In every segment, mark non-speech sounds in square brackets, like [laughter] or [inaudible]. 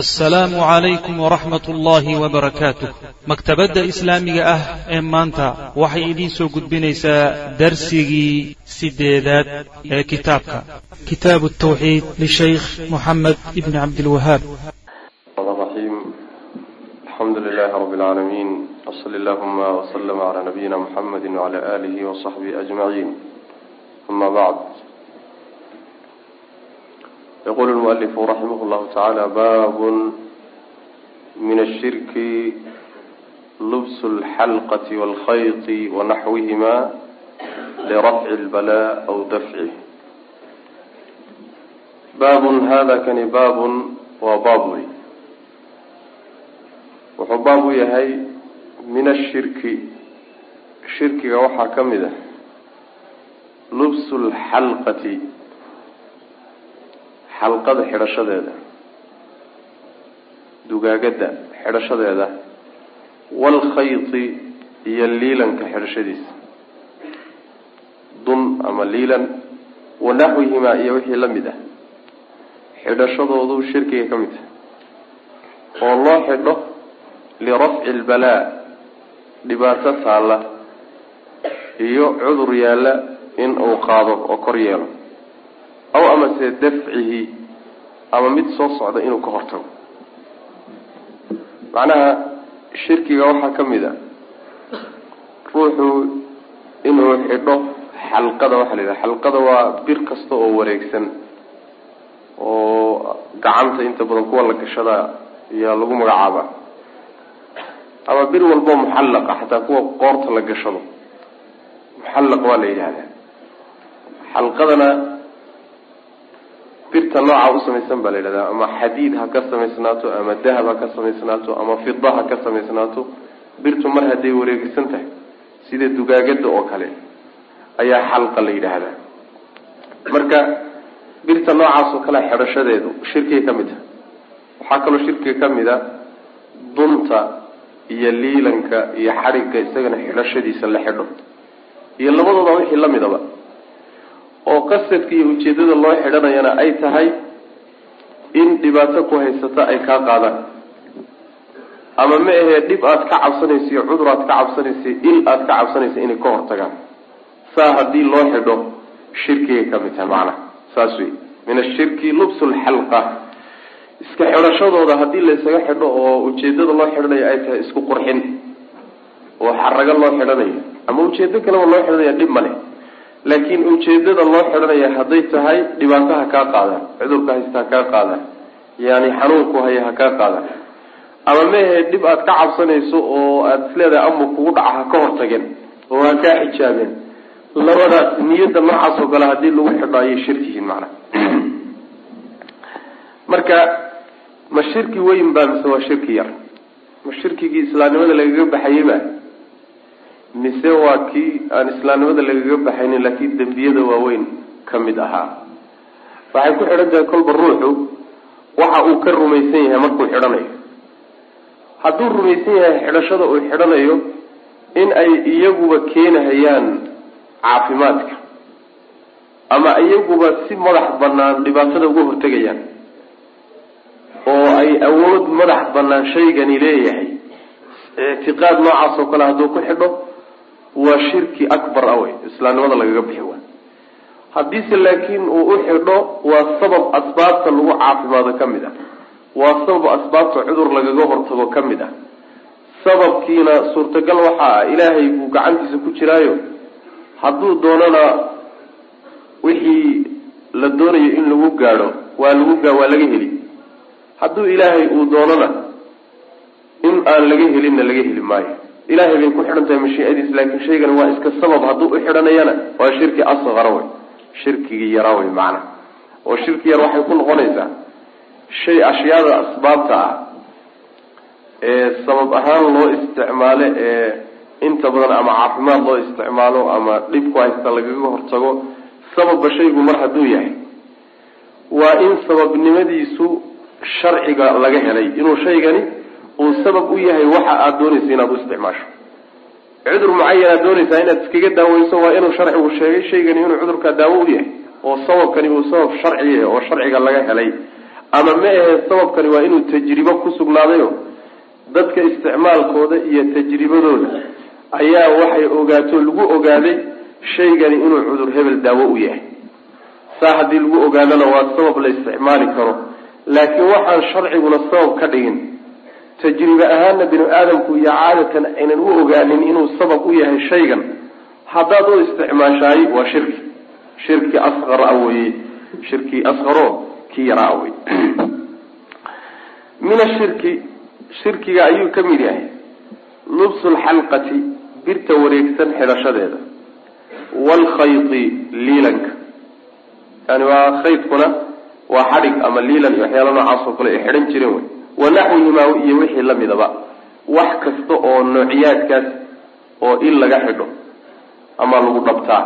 asalaamu calaykum waraxmat ullaahi wabarakaatuh maktabadda islaamiga ah ee maanta waxay idiin soo gudbinaysaa darsigii sideedaad ee kitaabka. Kitaabu tawxiid lishaykh moxamed ibni cabdilwahaab alxamdu lilaahi rabbi lcaalamiin wsali allahuma wslama cla nabiyina muxamedi wcla aalihi wsaxbihi ajmaciin ama bacd yaqulu lmualifu raximah llahu tacaala babun min ashirki lubsu lxalqati walkhayti wanaxwihima lirafci lbala aw dafcih baabun hada kani baabun waa baab wey wuxuu baab u yahay min ashirki shirkiga waxaa ka mid ah lubsu lxalqati xalqada xidhashadeeda dugaagadda xidhashadeeda waalkhayti iyo liilanka xidhashadiisa. Dun ama liilan wa naxwihimaa iyo wixii la mid ah. Xidhashadoodu shirkiga ka mid ah. Oo loo xidho lirafci lbalaa dhibaato taalla iyo cudur yaalla in uu qaado oo kor yeelo aw amase dafcihi ama mid soo socda inuu ka hortago. Macnaha shirkiga waxaa ka mid a ruuxu inuu xidho xalqada waxaa la yidhaha xalqada waa bir kasta oo wareegsan oo gacanta inta badan kuwa la gashada ayaa lagu magacaaba. Ama bir walbo muxallaqa xataa kuwa qoorta la gashado muxallaq waa la yidhahdaa. Xalqadana birta nooca u samaysan baa la yidhahdaa ama xadiid ha ka samaysnaato ama dahab ha ka samaysnaato ama fida ha ka samaysnaato birtu mar hadday wareegsan tahay sida dugaagada oo kale ayaa xalqa la yidhaahdaa. Marka birta noocaas oo kale xidhashadeedu shirkiga ka mid ah waxaa kaloo shirkiga ka mid a dunta iyo liilanka iyo xadhigga isagana xidhashadiisa la xidho. Iyo labadooda wixii la midaba oo qasadka iyo ujeeddada loo xidhanayana ay tahay in dhibaato ku haysata ay kaa qaadaan. Ama ma ahee dhib aada ka cabsanaysa iyo cudur aad ka cabsanaysa il aada ka cabsanaysa inay ka hortagaan. Saa haddii loo xidho shirkigay ka mid tahay macnaha saas wey min ashirki lubsu lxalqa iska xidhashadooda haddii la isaga xidho oo ujeedada loo xidhanayo ay tahay isku qurxin oo xarago loo xidhanayo ama ujeedo kaleba loo xidhanaya dhib male laakiin ujeedada loo xidhanaya hadday tahay dhibaato ha kaa qaadaan cudurka haysta ha kaa qaadaan yani xanuunku haya ha kaa qaadaan ama mehe dhib aad ka cabsanayso oo aada isleedahay ama kugu dhaca ha ka hortageen oo ha kaa xijaabeen labadaas niyadda noocaas oo kale haddii lagu xidho ayay shirkihiin macnaha [clears throat] marka ma shirki weyn baa mise waa shirki yar. Ma shirkigii islaamnimada lagaga baxayey ba mise waa kii aan islaamnimada lagaga baxaynin laakiin dembiyada waaweyn ka mid ahaa. Waxay ku xidhan tahay kolba ruuxu waxa uu ka rumaysan yahay markuu xidhanayo. Hadduu rumaysan yahay xidhashada uu xidhanayo in ay iyaguba keenahayaan caafimaadka ama iyaguba si madax banaan dhibaatada uga hortegayaan oo ay awood madax banaan shaygani leeyahay ictiqaad noocaas oo kale hadduu ku xidho waa shirki akbar a wey islaamnimada lagaga bixi waay haddiise laakiin uu u xidho waa sabab asbaabta lagu caafimaado ka mid ah. Waa sabab asbaabta cudur lagaga hortago ka mid ah. Sababkiina suurtagal waxaa ah ilaahay buu gacantiisa ku jiraayo. Hadduu doonana wixii la doonayo in lagu gaadho waa lagu waa laga heli. Hadduu ilaahay uu doonona in aan laga helinna laga heli maayo ilaahay bay ku xidhan tahay mashiicadiis laakiin shaygani waa iska sabab hadduu u xidhanayana waa shirki asqara wey shirkigii yaraa wey macana oo shirki yar waxay ku noqonaysaa shay ashyaada asbaabta ah ee sabab ahaan loo isticmaalo ee inta badan ama caafimaad loo isticmaalo ama dhib ku haysta lagaga hortago sababba shaygu mar hadduu yahay. Waa in sababnimadiisu sharciga laga helay. Inuu shaygani uu sabab u yahay waxa aada doonaysa inaad u isticmaasho. Cudur mucayan aad doonaysaa inaad iskaga daaweyso waa inuu sharcigu sheegay shaygani inuu cudurkaa daawo u yahay oo sababkani uu sabab sharci yahay oo sharciga laga helay. Ama ma ahee sababkani waa inuu tajribo ku sugnaadayo dadka isticmaalkooda iyo tajribadooda. Ayaa waxay ogaato lagu ogaaday shaygani inuu cudur hebel daawo u yahay. Saa haddii lagu ogaadana waa sabab la isticmaali karo laakiin waxaan sharciguna sabab ka dhigin tajribe ahaana binu aadamku iyo caadatan aynan u ogaanin inuu sabab u yahay shaygan haddaad u isticmaashaay waa shirki. Shirki asqar a weye shirki asqaro kii yaraa a min ashirki shirkiga ayuu ka mid yahay. Lubsu lxalqati birta wareegsan xidhashadeeda. Waalkhayti liilanka. Yani waa khaydkuna waa xadhig ama liilan iyo waxyaala noocaas oo kale ay xidhan jireen wey wanaxwihimaa iyo wixii lamidaba wax kasta oo noociyaadkaas oo il laga xidho ama lagu dhabtaa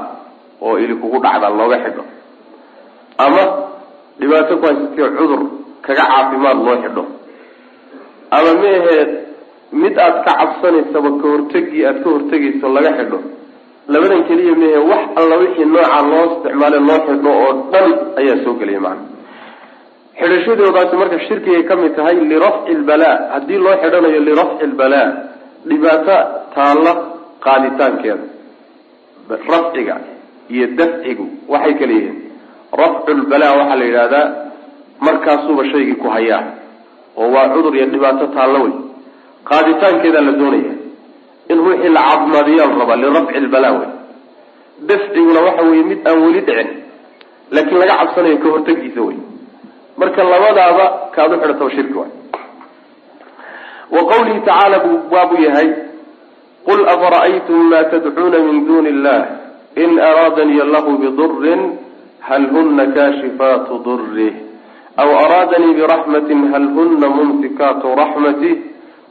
oo ili kugu dhacda looga xidho. Ama dhibaato ku haysatay cudur kaga caafimaad loo xidho. Ama ma aheed mid aada ka cabsanaysaba ka hortegii aada ka hortegayso laga xidho. Labadan keliya mehe wax alla wixii nooca loo isticmaale loo xidho oo dhan ayaa soo gelaya macana xidhashadoodaasi marka shirkigay ka mid tahay lirafci lbalaa haddii loo xidhanayo lirafci lbalaa dhibaato taalla qaaditaankeeda. Rafciga iyo dafcigu waxay kala yihiin. Rafcu lbalaa waxaa la yidhahdaa markaasuuba shaygii ku hayaa oo waa cudur iyo dhibaato taallo wey qaaditaankeedaa la doonaya in ruuxii la caafimaadiyaa la rabaa lirafci lbalaa wey dafciguna waxa weeye mid aan weli dhicin laakiin laga cabsanayo ka hortagiisa wey marka labadaaba kaad u xidhataba shirki waay. Wa qawlihi tacaala buu baabu yahay qul afara'aytum ma tadcuuna min duni illah in araadanii allahu bidurin hal huna kaashifaatu durih aw araadanii biraxmatin hal huna mumsikaatu raxmatih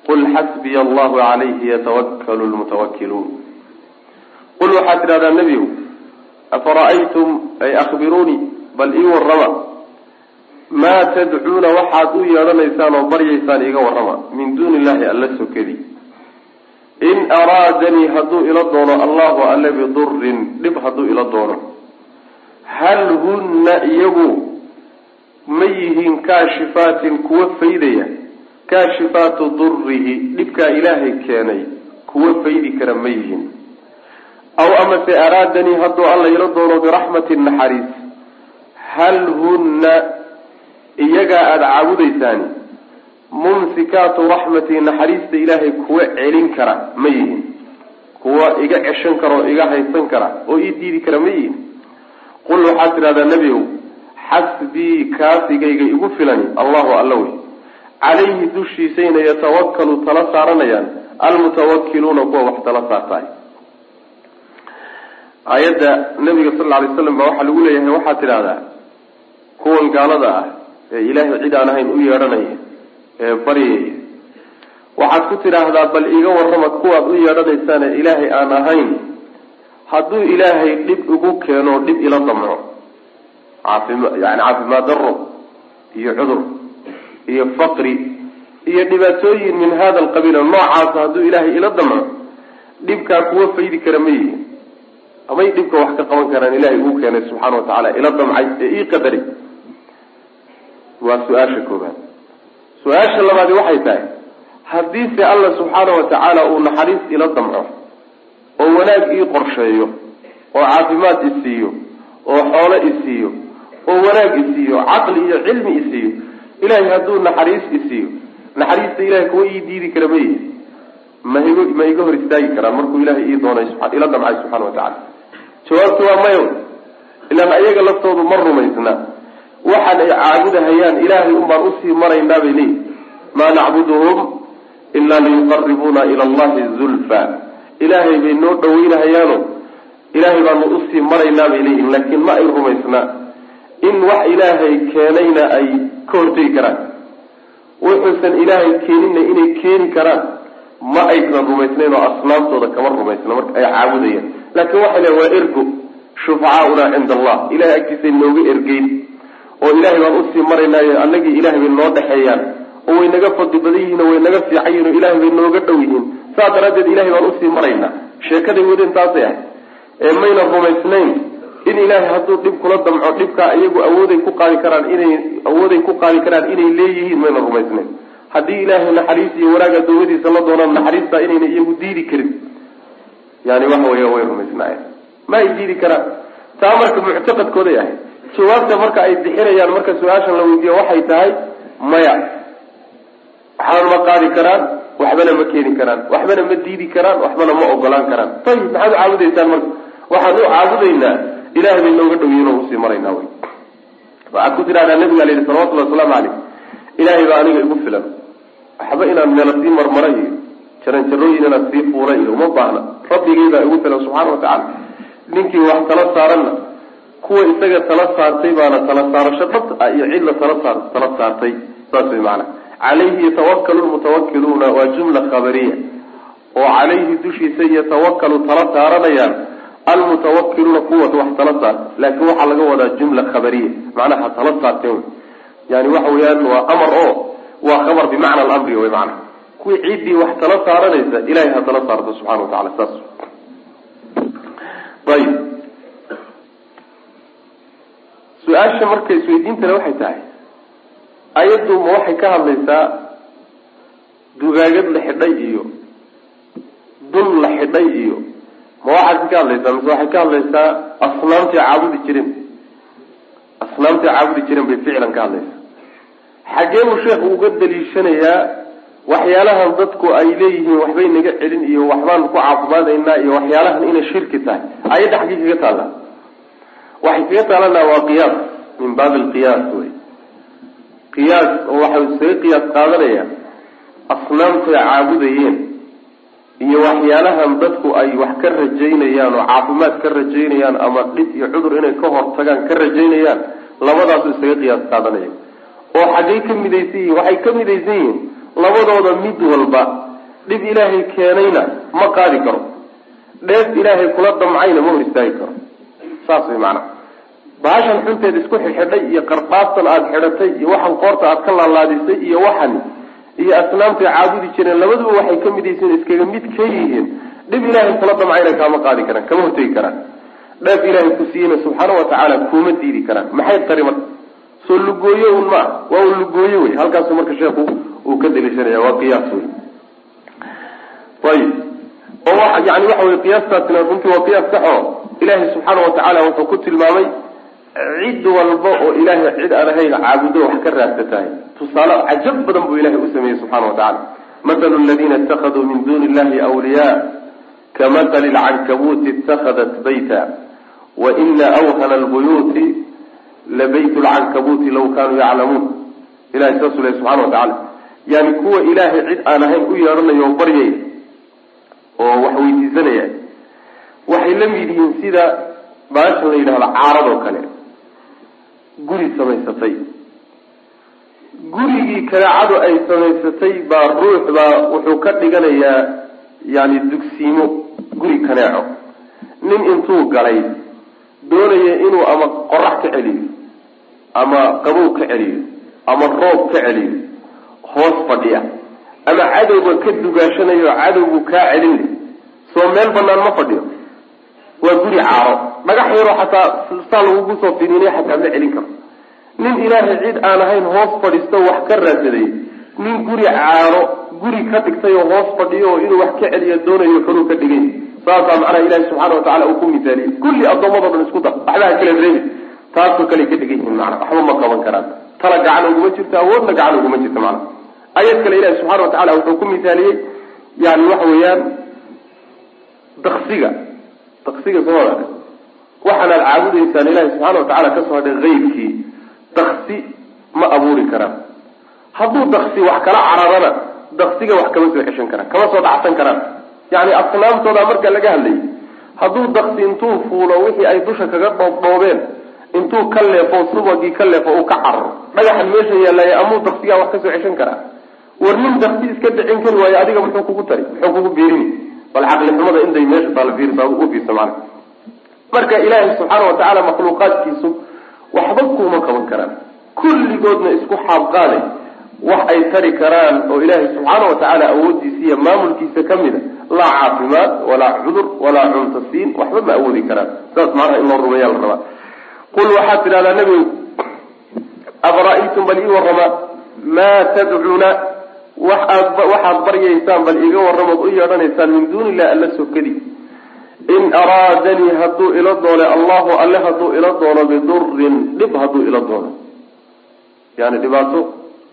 qul xasbiya allahu calayhi yatawakkalu lmutawakiluun qul waxaad tidhahdaa nebigu afara'aytum ay akhbiruunii bal ii warrama maa tadcuuna waxaad u yeedhanaysaan oo baryaysaan iga warrama min duuni illahi alla sokadi in araadanii hadduu ila doono allahu alle bidurin dhib hadduu ila doono. Hal hunna iyagu ma yihiin kaashifaatin kuwa faydaya? Kaashifaatu durihi dhibkaa ilaahay keenay kuwa faydi kara ma yihiin. Aw amase araadanii hadduu alla ila doono biraxmatin naxariis. Hal hunna iyagaa aada caabudaysaani mumsikaatu raxmatii naxariista ilaahay kuwa celin kara ma yihiin. Kuwa iga ceshan kara oo iga haysan kara oo ii diidi kara ma yihiin. Qul waxaad tidhahdaa nebigow xasbii kaasigayga igu filani allahu alla wey. Calayhi dushiisayna yatawakkalu tala saaranayaan almutawakiluuna kuwa wax tala saartaay aayadda nabiga sal lla alay slam baa waxaa lagu leeyahay waxaad tidhahdaa kuwan gaalada ah ee ilaahay cid aan ahayn u yeedhanaya. Ee baryaya waxaad ku tidhaahdaa bal iga warrama kuwaad u yeedhanaysaane ilaahay aan ahayn. Hadduu ilaahay dhib igu keeno dhib ila damco. Caafima yani caafimaad daro iyo cudur iyo faqri iyo dhibaatooyin min hada alqabiila noocaasa hadduu ilaahay ila damco dhibkaa kuwa faydi kara ma yihiin amay dhibka wax ka qaban karaan ilahay uu keenay subxaana watacaala ila damcay ee ii qadaray waa su'aasha koobaad su'aasha labaadi waxay tahay haddiise alla subxaana watacaala uu naxariis ila damco oo wanaag ii qorsheeyo oo caafimaad isiiyo oo xoolo isiiyo oo wanaag isiiyo caqli iyo cilmi isiiyo ilahay hadduu naxariis isiiyo naxariista ilahay kuwa ii diidi kara ma yihi. Ma iga ma iga hor istaagi karaan markuu ilahay ii doonay ila damcay subxana watacaala jawaabtu waa mayo ilaan ayaga laftoodu ma rumaysna waxaan ay caabudahayaan ilaahay un baan u sii maraynaa bay leeyihi maa nacbuduhum ilaa liyuqaribuuna ila allahi zulfa. Ilaahay bay noo dhaweynahayaano ilaahay baanu u sii maraynaa bay leeyihiin laakiin ma ay rumaysnaa in wax ilaahay keenayna ay ka hortegi karaan. Wuxuusan ilaahay keeninna inay keeni karaan ma aysan rumaysnayn oo asnaamtooda kama rumaysna marka ay caabudayaan. Laakiin waxay leeyn waa ergo shufacaauna cinda allah. Ilahay agtiisay nooga ergeyn oo ilahay baan u sii maraynaayo annagii ilahay bay noo dhexeeyaan oo way naga fadli badan yihiin oo way naga fiican yihiin oo ilahay bay nooga dhow yihiin. Saas daraaddeed ilahay baan u sii maraynaa sheekaday wadeen taasay ahay ee mayna rumaysnayn in ilaahay hadduu dhib kula damco dhibkaa iyagu awooday ku qaadi karaan inay awooday ku qaadi karaan inay leeyihiin mayna rumaysnayn. Haddii ilaahay naxariis iyo wanaag adoomadiisa la doonaan naxariistaa inayna iyagu diidi karin. Yani waxa weya way rumaysnaayeen. Ma ay diidi karaan. Taa marka muctaqadkooday ahayd jawaabta marka ay bixinayaan marka su'aashan la weydiiyo waxay tahay maya. Waxbana ma qaadi karaan waxbana ma keeni karaan waxbana ma diidi karaan waxbana ma ogolaan karaan. Ayib maxaad u caabudaysaan marka? Waxaan u caabudaynaa ilahay bay nooga dhowyiin oo u sii maraynaa wy waxaad ku tidhahdaa nabiga la yihi salawatullhi wasalaamu caleyh ilaahay baa aniga igu filan. Waxba inaan meelo sii marmara iyo jaranjarooyin inaad sii fuula iyo uma baahna. Rabbigay baa igu filan subxaana wa ninkii wax tala saaranna kuwa isaga tala saartay baana tala saarasho dhab ah iyo cid la tala saar tala saartay saas way macanaa calayhi yatawakalu lmutawakiluuna waa jumla khabariya oo calayhi dushiisa yatawakalu tala saaranayaan almutawakiluuna kuwa wax tala saarta laakiin waxaa laga wadaa jumla khabariya macnaha tala saarteen yani waxa weeyaan waa amar oo waa khabar bimacna alamri wey macnaha kuwii ciddii wax tala saaranaysa ilahay ha tala saarto subxana wa tacala saas. Ayib su'aasha marka isweydiintana waxay tahay. Ayaddu ma waxay ka hadlaysaa dugaagad la xidhay iyo dun la xidhay iyo ma waxaad ka hadlaysaa mise waxay ka hadlaysaa asnaamtay caabudi jireen asnaamtay caabudi jireen bay ficlan ka hadlaysaa. Xaggee buu sheekhu uga daliishanayaa waxyaalahan dadku ay leeyihiin waxbay naga celin iyo waxbaan ku caafimaadaynaa iyo waxyaalahan inay shirki tahay. Ayadda xaggii kaga taallaa waxay kaga taalanaa waa qiyaas min baabi alqiyaas wey qiyaas oo waxau isaga qiyaas qaadanaya asnaamtay caabudayeen iyo waxyaalahan dadku ay wax ka rajaynayaan oo caafimaad ka rajaynayaan ama dhib iyo cudur inay ka hortagaan ka rajaynayaan labadaasu isaga qiyaas qaadanaya oo xaggay ka midaysan yihiin waxay ka midaysan yihiin labadooda mid walba dhib ilaahay keenayna ma qaadi karo. Dheef ilaahay kula damcayna ma hor istaagi karo. Saas way macanaha baashan xunteed isku xidxidhay iyo qarqaastan aada xidhatay iyo waxan qoorta aad ka laalaadisay iyo waxan iyo asnaamtay caabudi jireen labaduba waxay ka midaysan iskaga mid ka yihiin. Dhib ilaahay kula damcayna kaama qaadi karaan kama hortegi karaan. Dheef ilaahay ku siiyeyna subxaana wa tacaala kuma diidi karaan. Maxay tari marka soo lugooyo un ma ah waa un lugooyo wey. Halkaasu marka sheekhu uu ka daliishanaya waa qiyaas wey. Ayib oo yani waxa wey qiyaastaasina runtii waa qiyaas sax oo ilaahay subxaana wa tacaala wuxuu ku tilmaamay cid walba oo ilaahay cid aan ahayn caabudo wax ka raadsatahay tusaale cajab badan buu ilahay u sameeyey subxana wa tacala mathalu aladiina itakaduu min duni illahi awliyaa kamathali lcankabuuti itakadat bayta wa ina awhana albuyuuti labayt lcankabuuti law kanuu yaclamuun. Ilahay saasuu lehy subxana wa tacala yani kuwa ilaahay cid aan ahayn u yeedhanaya oo baryaya oo wax weydiisanaya waxay la mid yihiin sida baashan la yidhahdo caaradoo kale guri samaysatay. Gurigii kaneecadu ay samaysatay baa ruux baa wuxuu ka dhiganayaa yani dugsiimo guri kaneeco. Nin intuu galay doonaya inuu ama qorax ka celiyo ama qabow ka celiyo ama roob ka celiyo hoos fadhiya ama cadowga ka dugaashanayo cadowgu kaa celin soo meel banaan ma fadhiyo waa guri caaro. Dhagax yaroo xataa saa lagugu soo finiinay xataa ma celin karo. Nin ilaahay cid aan ahayn hoos fadhiisto wax ka raadsaday nin guri caaro guri ka dhigtay oo hoos fadhiyo oo inuu wax ka celiyo doonayo xunuu ka dhigay. Saasaa macnaha ilahi subxaana watacala uu ku misaaliyey kulli addoommado dhan isku dar. Waxba ha kala reebi taasoo kale ka dhigan yihiin macana waxba ma qaban karaan. Tala gacan uguma jirto awoodna gacan uguma jirto macana ayad kale ilahi subxana wa tacala wuxuu ku misaaliyey yani waxa weeyaan daksiga daksiga soo waxaanaad caabudaysaan ilahi subxaana wa tacala ka soo hadhay haybkii daksi ma abuuri karaan. Hadduu daksi wax kala cararana daksiga wax kama soo ceshan karaan kama soo dhacsan karaan. Yani asnaamtooda marka laga hadlayay hadduu daksi intuu fuulo wixii ay dusha kaga dhoobdhoobeen intuu ka leefo subagii ka leefo uu ka cararo. Dhagaxan meesha yaallaya amuu daksigaa wax ka soo ceshan karaa? War nin daksi iska dhicin kari waayo adiga muxuu kugu tari muxuu kugu biirini bal caqlixumada inday meesha taala fiirsa u fiirsa macana marka ilaahay subxaana watacaala makhluuqaadkiisu waxba kuuma qaban karaan. Kulligoodna isku xaabqaaday wax ay tari karaan oo ilaahay subxaana watacaala awoodiisa iyo maamulkiisa ka mida laa caafimaad walaa cudur walaa cuntasiin waxba ma awoodi karaan. Saas macnaha in loo rumeeya la rabaa. Qul waxaad tidhahdaa nebigu afara'aytum bal ii warrama maa tadcuuna waxaad baryaysaan bal iga warramood u yeedhanaysaan min duuni illahi alla sokadi in araadanii hadduu ila doone allahu alle hadduu ila doono bidurin dhib hadduu ila doono. Yani dhibaato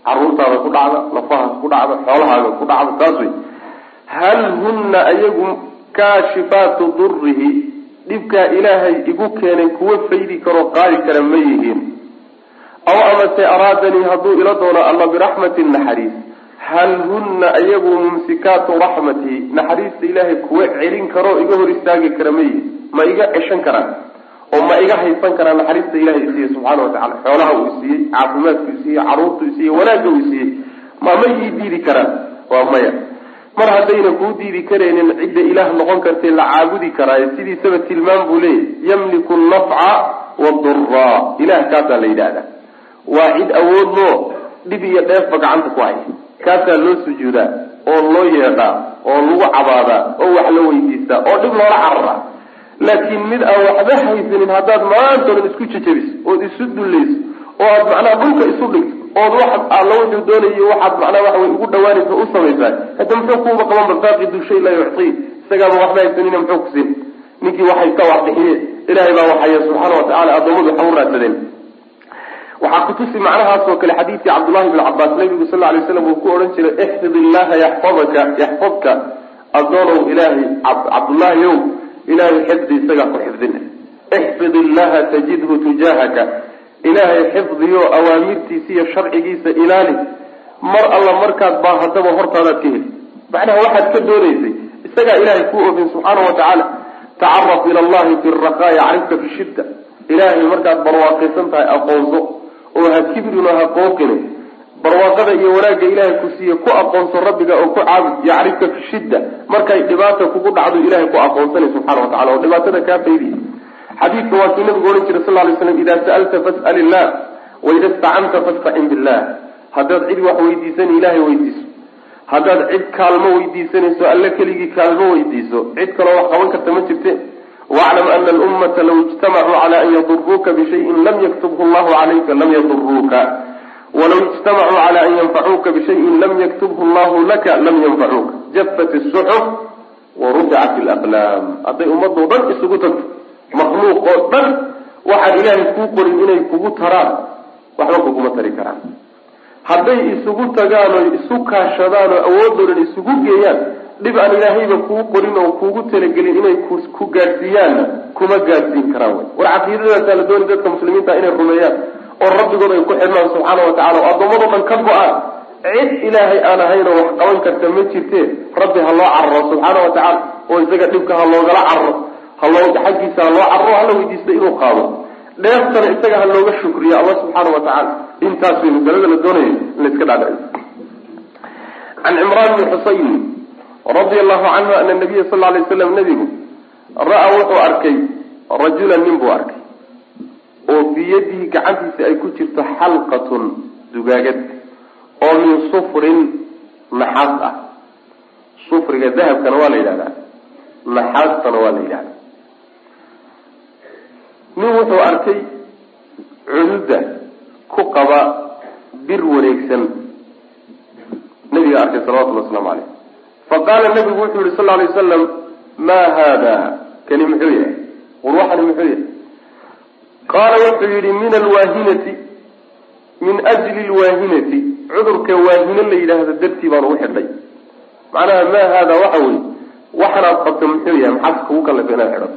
caruurtaada ku dhacda lafahaas ku dhacda xoolahaaga ku dhacda taas wey hal hunna ayagu kaashifaatu durihi dhibkaa ilaahay igu keenay kuwa faydi karoo qaadi kara ma yihiin. Aw amase araadanii hadduu ila doono alla biraxmatin naxariis hal hunna ayagu mumsikaatu raxmati naxariista ilaahay kuwa celin karoo iga hor istaagi kara ma yihiin ma iga ceshan karaan? oo ma iga haysan karaan naxariista ilahay isiiye subxaana watacala xoolaha uu siiyey caafimaadku isiiyey caruurtu isiiyey wanaagga uu siiyey ma ma ii diidi karaan? Waa maya. Mar haddayna kuu diidi karaynin cidda ilaah noqon kartee la caabudi karaayo sidiisaba tilmaam buu leeyahy yamliku nafca wadura ilah kaasaa la yidhaahdaa. Waa cid awoodloo dhib iyo dheefba gacanta ku haya kaasaa loo sujuudaa oo loo yeedhaa oo lagu cabaadaa oo wax la weydiistaa oo dhib loola cararaa laakiin mid aan waxba haysanin haddaad maanta dhan isku jejebiso ood isu dullayso oo aad macnaha dhulka isu dhigto ood wax alla wuxuu doonayo waxaad macnaha waxa way ugu dhawaanaysa u samaysaa hadda muxuu kuuba qaban bafaaqidu shay laa yuctii isagaaba waxba haysanina muxuu ku siin? Ninkii wax haysta wax bixiye ilaahay baa waxaya subxaana watacaala addoommadu waxa u raadsadeen waxaa kutusi macnahaasoo kale xadiidkii cabdullahi bn cabaas nabigu sal lay slam uu ku odhan jiray ixfid illaha yaxfadaka yaxfadka addoonow ilaahay cabdullaahi ow ilaahay xifdi isagaa ku xifdina ixfid illaha tajidhu tujaahaka ilaahay xifdiyo awaamirtiisa iyo sharcigiisa ilaali. Mar alla markaad baahataba hortaadaad ka heli. Macnaha waxaad ka doonaysay isagaa ilaahay kuu ofin subxaana wa tacaala tacaraf ila allahi fi rakaa yacrifka fi ilaahay markaad barwaaqaysan tahay aqoonso oo ha kibrin oo ha qooqine barwaaqada iyo wanaagga ilaahay ku siiye ku aqoonso rabbiga oo ku caabud yacrifka fi shidda. Markay dhibaata kugu dhacdo ilahay ku aqoonsanay subxana wa tacala oo dhibaatada kaa faydiya xadiidka waa kii nabigu odhan jiray sal lay slam ida sa'alta fas'al illah waida istacanta fastacin billah. Haddaad cid wax weydiisani ilahay weydiiso. Haddaad cid kaalmo weydiisanayso alle keligii kaalmo weydiiso. Cid kaloo wax qaban karta ma jirte waclam ana alummata law ijtamacuu cala an yaduruuka bishayin lam yaktubhu llahu calayka lam yaduruuka walaw ijtamacuu cala an yanfacuuka bishayin lam yaktubhu llahu laka lam yanfacuuka jafat isuxuf waruficat alaqlaam hadday ummadoo dhan isugu tagto makhluuq oo dhan waxaan ilaahay kuu qorin inay kugu taraan waxba kuguma tari karaan hadday isugu tagaan oo isu kaashadaan oo awoodoo dhan isugu geeyaan dhib aan ilaahayba kuu qorin oo kuugu talagelin inay ku gaadhsiiyaanna kuma gaadhsiin karaan wy war caqiidadaasaa la doonay dadka muslimiinta inay rumeeyaan oo rabbigood ay ku xidhnaan subxaana wa tacala oo addoommadoo dhan ka go'aan. Cid ilaahay aan ahaynoo wax qaban karta ma jirtee rabbi ha loo cararo subxaana wa tacaala oo isaga dhibka ha loogala cararo haloo xaggiisa ha loo cararo hala weydiista inuu qaado. Dheeftana isaga ha looga shukriyo alla subxaana wa tacaala. Intaas way masalada la doonayo in la iska can cimraan bni xusayn radia allahu canhu ana nabiya sal lay slam nabigu ra'a wuxuu arkay rajulan nin buu arkay oo fii yadihi gacantiisa ay ku jirto xalqatun dugaagad oo min sufrin naxaas ah. Sufriga dahabkana waa la yidhahdaa. Naxaastana waa la yidhahdaa. Nin wuxuu arkay cududa ku qaba bir wareegsan. Nabiga arkay salawatullhi waslamu caleyh faqaala nabigu wuxuu yihi sal ly wasalam maa haada? Kani muxuu yahay? War waxani muxuu yahay? Qaala wuxuu yihi min alwaahinati min ajli lwaahinati cudurka waahino la yidhaahdo dartii baan ugu xidhay macnaha maa haada waxa wey waxanaad qabto muxuu yahay maxaad kugu kallifay inaad xidhato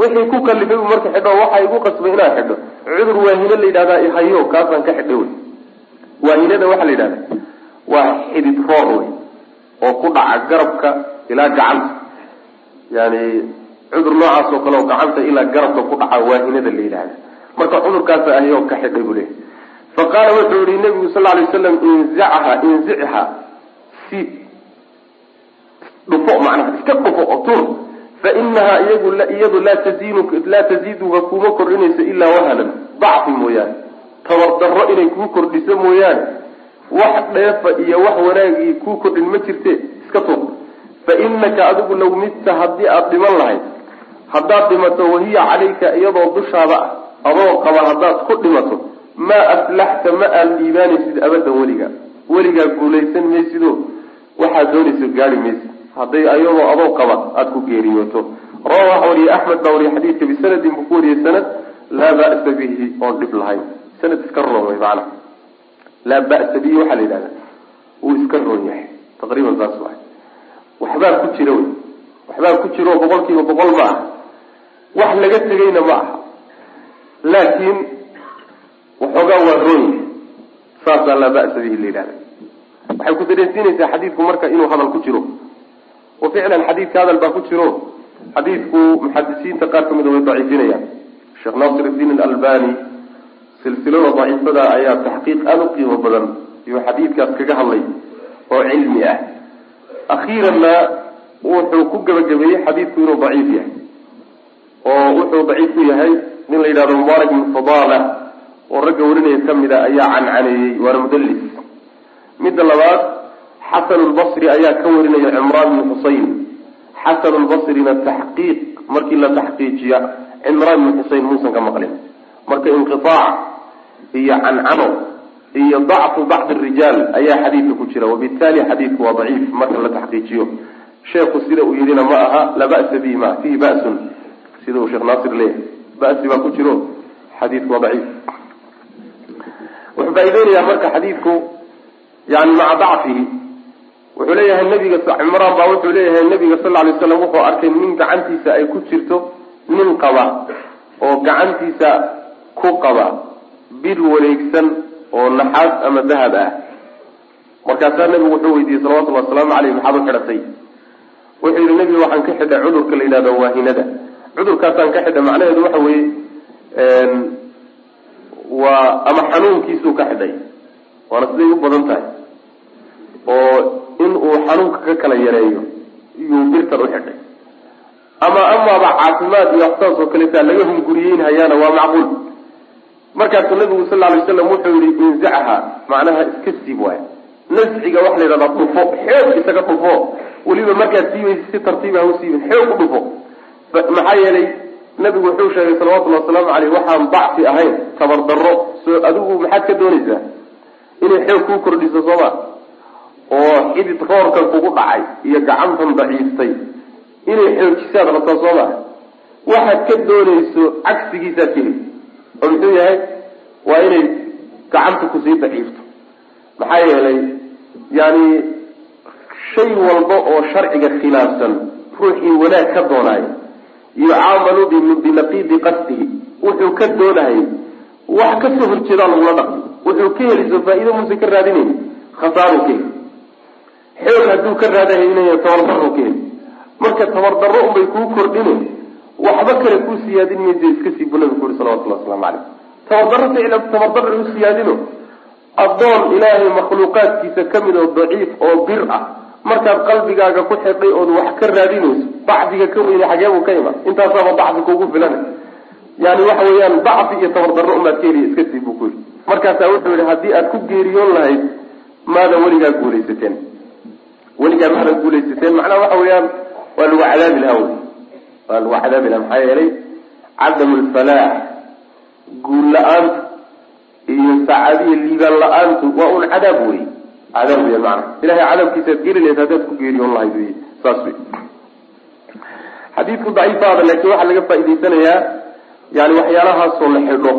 wixii ku kalifay bu marka xidho waxa igu qasbay inaad xidho? Cudur waahino la yidhahdaa ihayo kaasaan ka xidhay wey waahinada waxaa la yidhahda waa xidid roor wey oo ku dhaca garabka ilaa gacanta. Yani cudur noocaas oo kale oo gacanta ilaa garabka ku dhaca waahinada la yidhahda marka cudurkaasa ahayo ka xidhay buu leeyahy faqaala wuxuu yihi nabigu sal lay slam inzicha inzichaa siib dhufo macnaha iska dhufo oo tur fainahaa iyagu iyadu laa tazin laa taziiduka kuma kordhinayso ilaa wahanan dacfi mooyaane tabar darro inay kuu kordhiso mooyaane wax dheefa iyo wax wanaagii kuu kordhin ma jirte iska tuur. Fa inaka adigu low midta haddii aada dhiman lahayd haddaad dhimato wahiya calayka iyadoo dushaada ah adoo qaba haddaad ku dhimato maa aflaxta ma aad dhiibaanaysid abadan weligaa weligaa guulaysan maysido waxaad doonayso gaari maysid hadday ayadoo adoo qaba aada ku geeriyooto. Rawa waxa wariyey axmed baa wariyey xadiidka bisanadin buu ku wariyey sanad laa ba'sa bihi oon dhib lahayn. Sanad iska roon way macana laa ba'sa bihi waxaa la yidhahda wuu iska roon yahay. Taqriiban saas waay. Waxbaa ku jira wey. Waxbaa ku jiro boqol kiiba boqol ma aha. Wax laga tegayna ma aha. Laakiin waxoogaa waa roon yahay. Saasaa laa ba'sa bihi la yidhahda waxay ku dareensiinaysaa xadiidku marka inuu hadal ku jiro. Oo ficlan xadiidka hadal baa ku jiro. Xadiidku muxadisiinta qaar kamida way daciifinayaan. Sheekh naasir iddiin alalbani silsilada daciifada ayaa taxqiiq aada u qiimo badan iyo xadiidkaas kaga hadlay oo cilmi ah. Akhiiranna wuxuu ku gebagabeeyey xadiidku inuu daciif yahay oo wuxuu daciif ku yahay nin la yidhahdo mubaarak ibn fadala oo ragga warinaya kamida ayaa cancaneeyey waana mudallis. Midda labaad xasan lbasri ayaa ka warinaya cimraan bn xuseyn xasan lbasrina taxqiiq markii la taxqiijiya cimraan bn xuseyn muusan ka maqlin. Marka inqiaac iyo cancano iyo dacfu bacdi rijaal ayaa xadiidka ku jira wabitaali xadiidku waa daciif marka la taxqiijiyo. Sheekhu sida uu yidhina ma aha la ba'sa bihi ma fihi ba'sun. Sida uu sheekh naasir leeyahay ba'si baa ku jiro xadiidku waa daciif. Wuxuu faaideynayaa marka xadiidku yani maca dacfihi. Wuxuu leeyahay nabiga cimraan baa wuxuu leeyahay nabiga sal lay slam wuxuu arkay nin gacantiisa ay ku jirto nin qaba oo gacantiisa ku qaba bir wareegsan oo naxaas ama dahab ah. Markaasaa nabigu wuxuu weydiiyey salawatullhi wasalaamu caleyh maxaad u xidhatay? Wuxuu yihi nebiga waxaan ka xidhay cudurka la yidhahdo waahinada. Cudurkaasaan ka xidhay macnaheedu waxa weeye waa ama xanuunkiisuu ka xidhay. Waana siday u badan tahay. Oo in uu xanuunka ka kala yareeyo iyuu birtan u xidhay. Ama amaaba caafimaad iyo waxsaas oo kaleeta laga hunguriyeynhayaana waa macquul markaasuu nabigu sal lay slam wuxuu yihi inzacha macnaha iska siib waay nasciga waxa la yidhahdaa dhufo xoog isaga dhufo. Weliba markaad siibaysa si tartiib ha u siibin xoog u dhufo. Maxaa yeelay nabigu wuxuu sheegay salawatullhi wasalaamu caleyh waxaan dacfi ahayn tabardaro soo adigu maxaad ka doonaysaa inay xoog kuu kordhiso sooma oo xidid roorkan kugu dhacay iyo gacantan daciiftay. Inay xoojisaad rabtaa soo maa waxaad ka doonayso cagsigiisaad keli oo muxuu yahay waa inay gacanta ku sii daciifto. Maxaa yeelay yani shay walba oo sharciga khilaafsan ruuxii wanaag ka doonaayo yucaamalu binaqiidi qasdihi wuxuu ka doonayay wax ka soo horjeedaa lagula dhaqmi wuxuu ka heliso faa-ido muuse ka raadinayn khasaaru ka heli xoog hadduu ka raadahaynaya tabardarro ka heli marka tabardarro unbay kuu kordhine waxba kale kuu siyaadin maysa iska sii bu nabi ku uri salawatullah waslamu caleyh tabardarro ficla tabardarro u siyaadino. Addoon ilaahay makhluuqaadkiisa ka mid oo daciif oo bir ah. Markaad qalbigaaga ku xidhay ood wax ka raadinayso dacfiga ka weyne xageebuu ka iman intaasaaba dacfi kugu filan yani waxa weeyaan dacfi iyo tabardarro umaad ka heliya iska sii buu ku yidhi. Markaasaa wuxuu yihi haddii aad ku geeriyoon lahayd maadan weligaa guulaysateen. Weligaa maadan guulaysateen. Macnaha waxa weeyaan waa lagu cadaabi lahaa wey waa cadaabi lahaa maxaa yeelay cadamu lfalaax guul la'aanta iyo sacaadiya liibaan la'aantu waa un cadaab wey cadaab wey macana ilahay cadaabkiisaad geli lahayd haddaad ku geeriyoon lahayd wey saas wey xadiidku daciifaada laakiin waxaa laga faa'idaysanayaa yani waxyaalahaasoo la xidho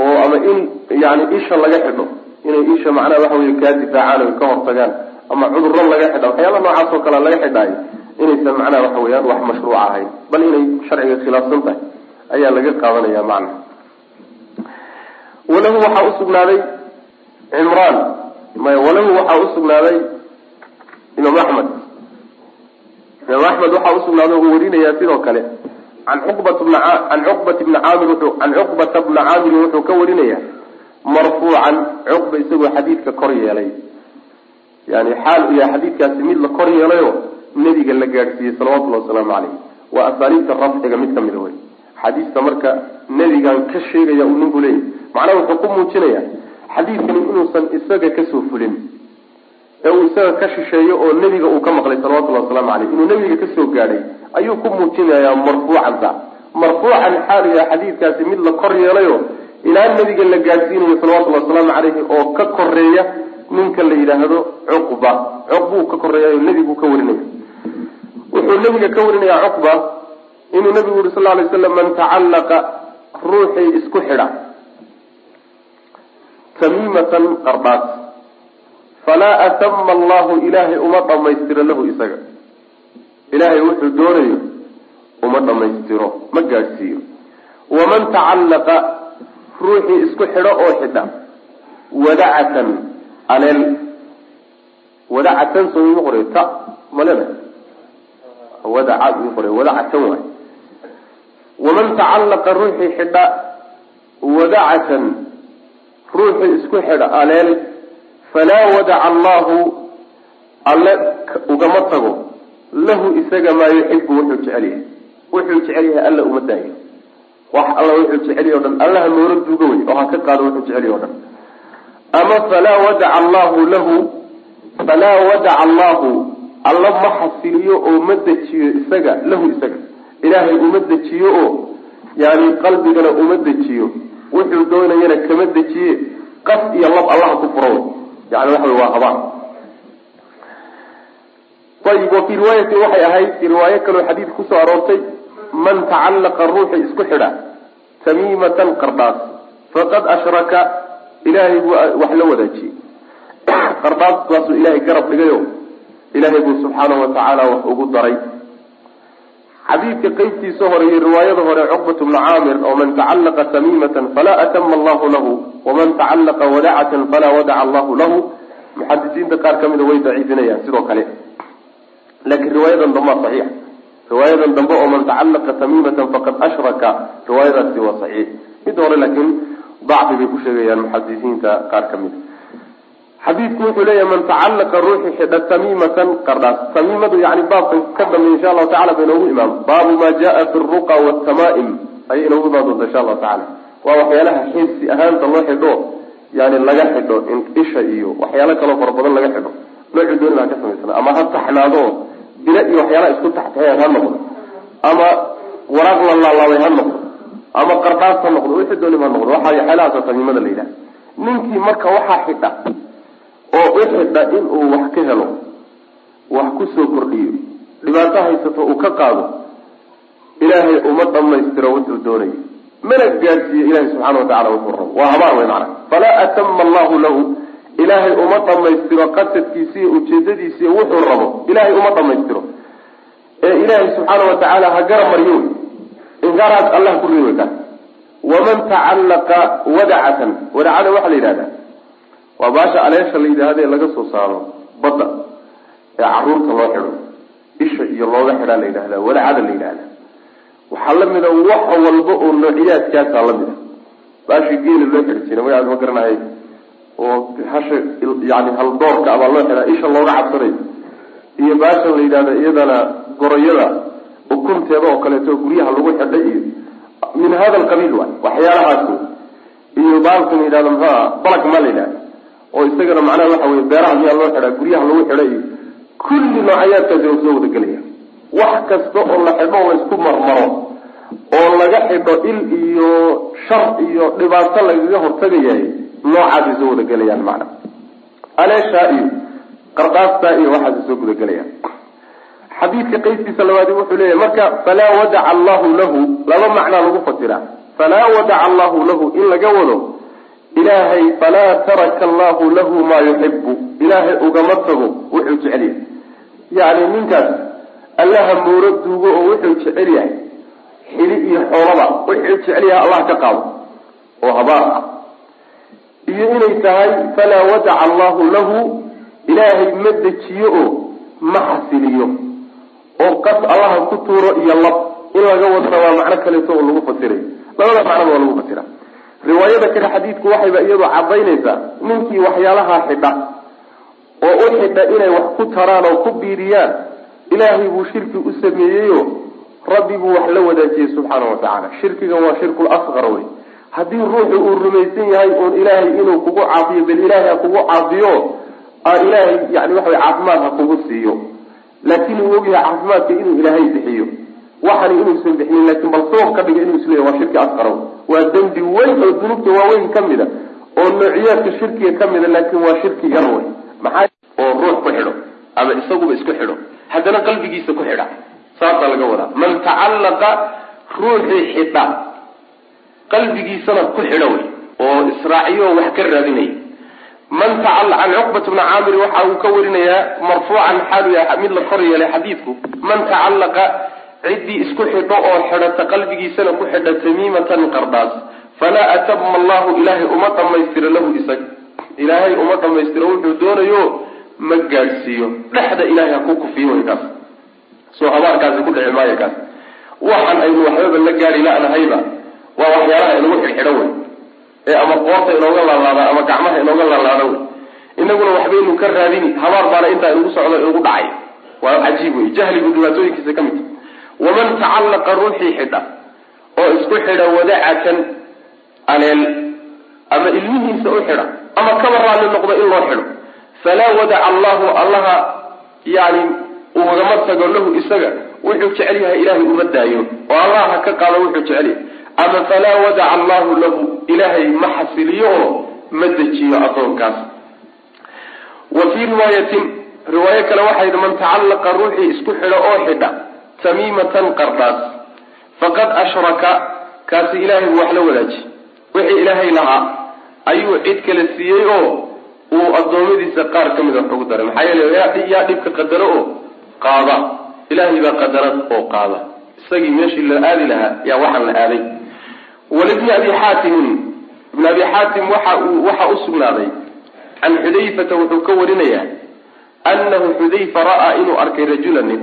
oo ama in yani isha laga xidho inay isha macnaha waxa wey kaa difaacaan o ka hortagaan ama cudurro laga xidha waxyaala noocaas oo kale laga xidhaayo inaysan macnaha waxa weyaan wax mashruuc ahayn bal inay sharciga khilaafsan tahay ayaa laga qaadanaya macna. Walahu waxaa usugnaaday cimraan. Maya walahu waxaa usugnaaday imaam axmed. Imaam axmed waxaa usugnaaday uu warinayaa sidoo kale. An cuqbat bna can cuqbat bni caamir wuxuu can cuqbata bna caamirin wuxuu ka warinaya marfuucan cuqba isagoo xadiidka kor yeelay. Yani xaal u yahay xadiidkaasi mid la kor yeelayo nebiga la gaadhsiiyey salawatullahi wasalaamu caleyh waa asaaliibta rafciga mid kamida wey xadiista marka nebigan ka sheegaya uu ninku leeyahy macnaha wuxuu ku muujinaya xadiidkani inuusan isaga ka soo fulin ee uu isaga ka shisheeyo oo nebiga uu ka maqlay salawatullhi wasalaamu caleyh inuu nebiga ka soo gaadhay ayuu ku muujinayaa marfuucanta marfuucan xaaliya xadiidkaasi mid la kor yeelayo ilaa nebiga la gaadhsiinayo salawatullhi wasalaamu caleyhi oo ka koreeya ninka la yidhaahdo cuqba. Cuqbuu ka koreeyayo nebigu ka warinaya wuxuu nebiga ka warinaya cuqba inuu nebigu yuri sal lay slam man tacallaqa ruuxii isku xidha. Tamiimatan qardhaas falaa atama allahu ilaahay uma dhamaystiro lahu isaga. Ilaahay wuxuu doonayo uma dhamaystiro ma gaadhsiiyo. Waman tacallaqa ruuxii isku xidho oo xidha wadacatan aleel. Wadacatan soo ima qoray ta malena wadaca ii qoray wadacatan waay waman tacallaqa ruuxii xidha wadacatan ruuxii isku xidha aleel falaa wadaca allahu alle ugama tago. Lahu isaga maa yuxibu wuxuu jecel yahay. Wuxuu jecel yahay alla uma daayo. Wax alla wuxuu jecel yahy o dhan allaha noora duuga wey oo ha ka qaado wuxuu jecel yahy o dhan. Ama falaa wadaca allahu lahu falaa wadaca allahu alla ma xasiliyo oo ma dejiyo isaga lahu isaga. Ilaahay uma dejiyo oo yani qalbigana uma dejiyo. Wuxuu doonayana kama dejiye qaf iyo lab allaha ku furo yani waxa wey waa habaan. Ayib wa fii riwaayatin waxay ahayd riwaayo kaloo xadiid ku soo aroortay man tacallaqa ruuxi isku xidha tamiimatan qardhaas faqad ashraka ilaahay buu wax la wadaajiyey [coughs] qardhaaskaasuu ilaahay garab dhigayo ilaahay buu subxaanahu watacaala wax ugu daray. Xadiidka qeybtiisa hore iyo riwaayada hore cuqbat bnu caamir oo man tacallaqa tamiimatan falaa atama allahu lahu waman tacallaqa wadacatan falaa wadaca allahu lahu. Muxadisiinta qaar ka mida way daciifinayaan sidoo kale. Laakiin riwaayadan dambaa saxiix. Riwaayadan dambe oo man tacallaqa tamiimatan faqad ashraka riwaayadaasi waa saxiix. Mid hore laakiin dacfi bay ku sheegayaan muxadisiinta qaar ka mida xadiidku wuxuu leeyahay man tacallaqa ruuxi xidha tamiimatan qardhaas tamiimadu yani baabkan ka dambe insha allahu tacala ba inoogu imaamo baabu ma jaa fi ruqa wtamaa'im ayay inoogu imaan doonta insha allahu tacala waa waxyaalaha xiisi ahaanta loo xidho yani laga xidho isha iyo waxyaalo kaloo fara badan laga xidho. Noocu dooni baa ka samaysana ama ha taxnaado bile iyo waxyaalaha isku taxtaxeen ha noqdo. Ama waraaq la laalaabay ha noqdo. Ama qardhaas ha noqdo. Wixii dooni ha noqdo. Waxa waxyaalahaasa tamiimada la yidhaha ninkii marka waxaa xidha oo u xidha inuu wax ka helo wax ku soo kordhiyo dhibaato haysato uu ka qaado ilaahay uma dhamaystiro wuxuu doonayo. Mana gaadhsiiyo ilahay subxana watacala wuxuu rabo waa habaan wey macana falaa atama allahu lahu. Ilaahay uma dhamaystiro qasadkiisiiyo ujeedadiisiiyo wuxuu rabo. Ilaahay uma dhamaystiro ee ilaahay subxaana watacaala ha gara maryo inkaaraas allah ku wey kaas waman tacallaqa wadacatan. Wadacada waxaa la yidhahdaa waa baasha aleesha la yidhaahda ee laga soo saaro badda ee carruurta loo xidho. Isha iyo looga xidhaa la yidhahda wadacada la yidhahda waxaa la mid a wax walba oo noociyaadkaasaa la mid a baashii geela loo xidhi jiray magacaas ma garanahay. Oo hasha yani haldoorka abaa loo xidhaa isha looga cabsanayo iyo baashan la yidhahda iyadana goroyada ukunteeda oo kaleeto guryaha lagu xidhay iyo min hada alqabiil waay waxyaalahaas iyo baalkan yidhahda muxuua balag ma la yidhahda oo isagana macnaha waxa weye beeraha miyaa loo xidhaa guryaha lagu xidha iyo kulli noocayaadkaasi waa soo wada gelaya wax kasta oo la xidho la isku marmaro oo laga xidho il iyo shar iyo dhibaato lagaga hortagayahay noocaasay soo wada gelayaan macna aleeshaa iyo qardhaastaa iyo waxaasay soo guda gelayaan. Xadiidka qeybtiisa labaadi wuxuu leeyahay marka falaa wadaca allahu lahu laba macnaa lagu fasiraa. Falaa wadaca allahu lahu in laga wado ilaahay falaa taraka allahu lahu maa yuxibu ilaahay ugama tago wuxuu jecel yahay. Yacni ninkaas allaha mooro duugo oo wuxuu jecel yahay. Xili iyo xoolaba wuxuu jecel yahay allah ka qaado. Oo habaar ah. Iyo inay tahay falaa wadaca allahu lahu. Ilaahay ma dejiyo oo ma xasiliyo. Oo qas allaha ku tuuro iyo lab. In laga wadana waa macno kaleeto oo lagu fasirayo labada macnoba waa lagu fasira riwaayada kale xadiidku waxayba iyadu cadaynaysaa ninkii waxyaalahaa xidha oo u xidha inay wax ku taraan oo ku biiriyaan ilaahay buu shirki u sameeyeyo rabbi buu wax la wadaajiyey subxaana wa tacaala. Shirkigan waa shirkul asqar wey. Haddii ruuxu uu rumaysan yahay uun ilaahay inuu kugu caafiyo bal ilaahay ha kugu caafiyo ilaahay yani waxa caafimaad ha kugu siiyo. Laakiin uu ogyahay caafimaadka inuu ilaahay bixiyo waxani inuusan bixinin laakiin bal sabab ka dhiga inuu isleeyahy waa shirki asqarow waa dembi weyn oo dunuubta waaweyn ka mida oo noociyaadka shirkiga ka mida laakiin waa shirki yar wey maxaa oo ruux ku xidho ama isaguba isku xidho. Haddana qalbigiisa ku xidha. Saasaa laga wadaa. Man tacallaqa ruuxii xidha qalbigiisana ku xidho wey oo israaciyo wax ka raadinaya man tacala can cuqbat bni caamir waxa uu ka warinayaa marfuucan xaalu yahay mid la kor yeelay xadiidku. Man tacallaqa ciddii isku xidho oo xidhata qalbigiisana ku xidha tamiimatan qardhaas falaa atama allahu ilaahay uma dhamaystiro lahu isag. Ilaahay uma dhamaystiro wuxuu doonayo ma gaadhsiiyo. Dhexda ilahay ha ku kufiyo kaas. Soo habaarkaasi ku dhici maayo kaas. Waxaan aynu waxbaba la gaadhi la-nahayba waa waxyaalaha inagu xidhxidho wey ee ama qoorta inooga laalaada ama gacmaha inooga laalaada wey inaguna waxbaynu ka raadini habaar baana intaa inugu socdo inugu dhacay. Waa cajiib wey jahligu dhibaatooyinkiisa ka mid waman tacallaqa ruuxii xidha oo isku xidha wadacatan aleel ama ilmihiisa u xidha ama kaba raalli noqdo in loo xidho. Falaa wadaca allahu allaha yani ugama tago lahu isaga wuxuu jecel yahay ilaahay uma daayo oo allah ha ka qaado wuxuu jecel yahay. Ama falaa wadaca allahu lahu ilaahay ma xasiliyo oo ma dejiyo addoonkaas. Wa fii riwaayatin riwaayo kale waxay man tacallaqa ruuxii isku xidho oo xidha tamiimatan qardhaas faqad ashraka kaasi ilaahay buu wax la wadaaji wixii ilaahay lahaa ayuu cid kale siiyey oo uu addoommadiisa qaar ka mida wax ugu daray. Maxaa yeele yaa dhibka qadaro oo qaada. Ilaahay baa qadarad oo qaada. Isagii meeshii la aadi lahaa yaa waxaan la aaday. Walibni abi xaatimin ibn abi xaatim waxa uu waxa u sugnaaday. Can xudayfata wuxuu ka warinayaa annahu xudayfa ra'aa inuu arkay rajula nin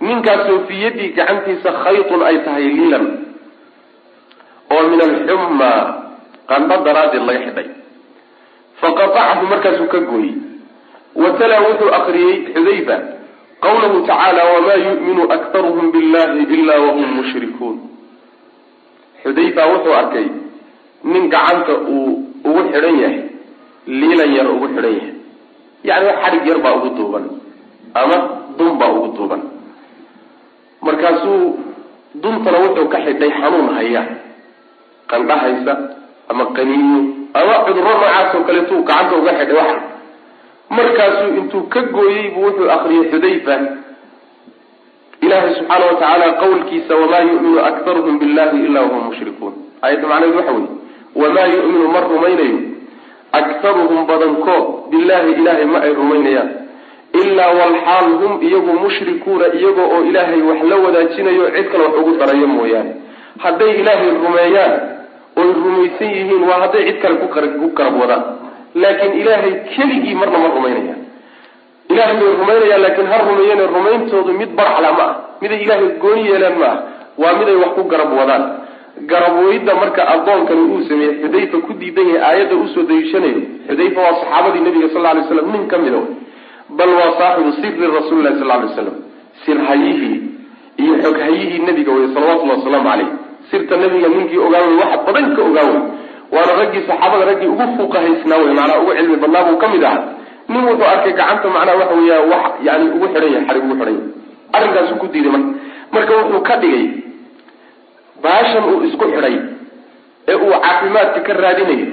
ninkaasoo fii yaddii gacantiisa khaytun ay tahay liilan oo min alxumma qandho daraaddeed laga xidhay. Faqatacahu markaasuu ka gooyey. Wa talaa wuxuu akriyey xudayfa qawlahu tacaala wamaa yu'minu aktaruhum billahi ila wahum mushrikuun. Xudayfa wuxuu arkay nin gacanta uu ugu xidhan yahay liilan yar ugu xidhan yahay. Yacni xadhig yar baa ugu duuban ama dun baa ugu duuban markaasuu duntana wuxuu ka xidhay xanuun haya qandha haysa ama qaniinyo ama cudurro noocaas oo kaleetuu gacanta uga xidhay waxa markaasuu intuu ka gooyey buu wuxuu akriyay xudayfa. Ilaahay subxaana wa tacaala qawlkiisa wamaa yu'minu aktaruhum billahi ila wahum mushrikuun. Aayadda macnaheed waxa weeye wamaa yu'minu ma rumaynayo? Aktaruhum badankood billahi ilaahay ma ay rumaynayaan ilaa walxaal hum iyagu mushrikuuna iyago oo ilaahay wax la wadaajinayo cid kale wax ugu darayo mooyaane. Hadday ilaahay rumeeyaan oy rumaysan yihiin waa hadday cid kale ku karab wadaan. Laakiin ilaahay keligii marna ma rumaynayaan ilahay bay rumaynayaan laakiin ha rumeeyeen rumayntoodu mid baraxla ma ah miday ilaahay gooni yeelaan ma ah waa miday wax ku garab wadaan. Garabweydda marka addoonkani uu sameeyey xudayfa ku diidan yahay aayadda u soo daliishanayo xudayfa waa saxaabadii nabiga sal lay slam nin ka mida bal waa saaxibu siri rasuuli lahi sal lay slam sirhayihii iyo xoghayihii nabiga wey salawatullhi wasalaamu caleyh sirta nabiga ninkii ogaawey waxa badan ka ogaawey waana raggii saxaabada raggii ugu fuuqahaysnaa wey macnaa ugu cilmi badnaa buu ka mid ahaa nin wuxuu arkay gacanta macnaha waxa weya wax yani ugu xidhan yahay xarig ugu xidhan yahay arrinkaasuu ku diiday marka marka wuxuu ka dhigay baashan uu isku xidhay ee uu caafimaadka ka raadinayo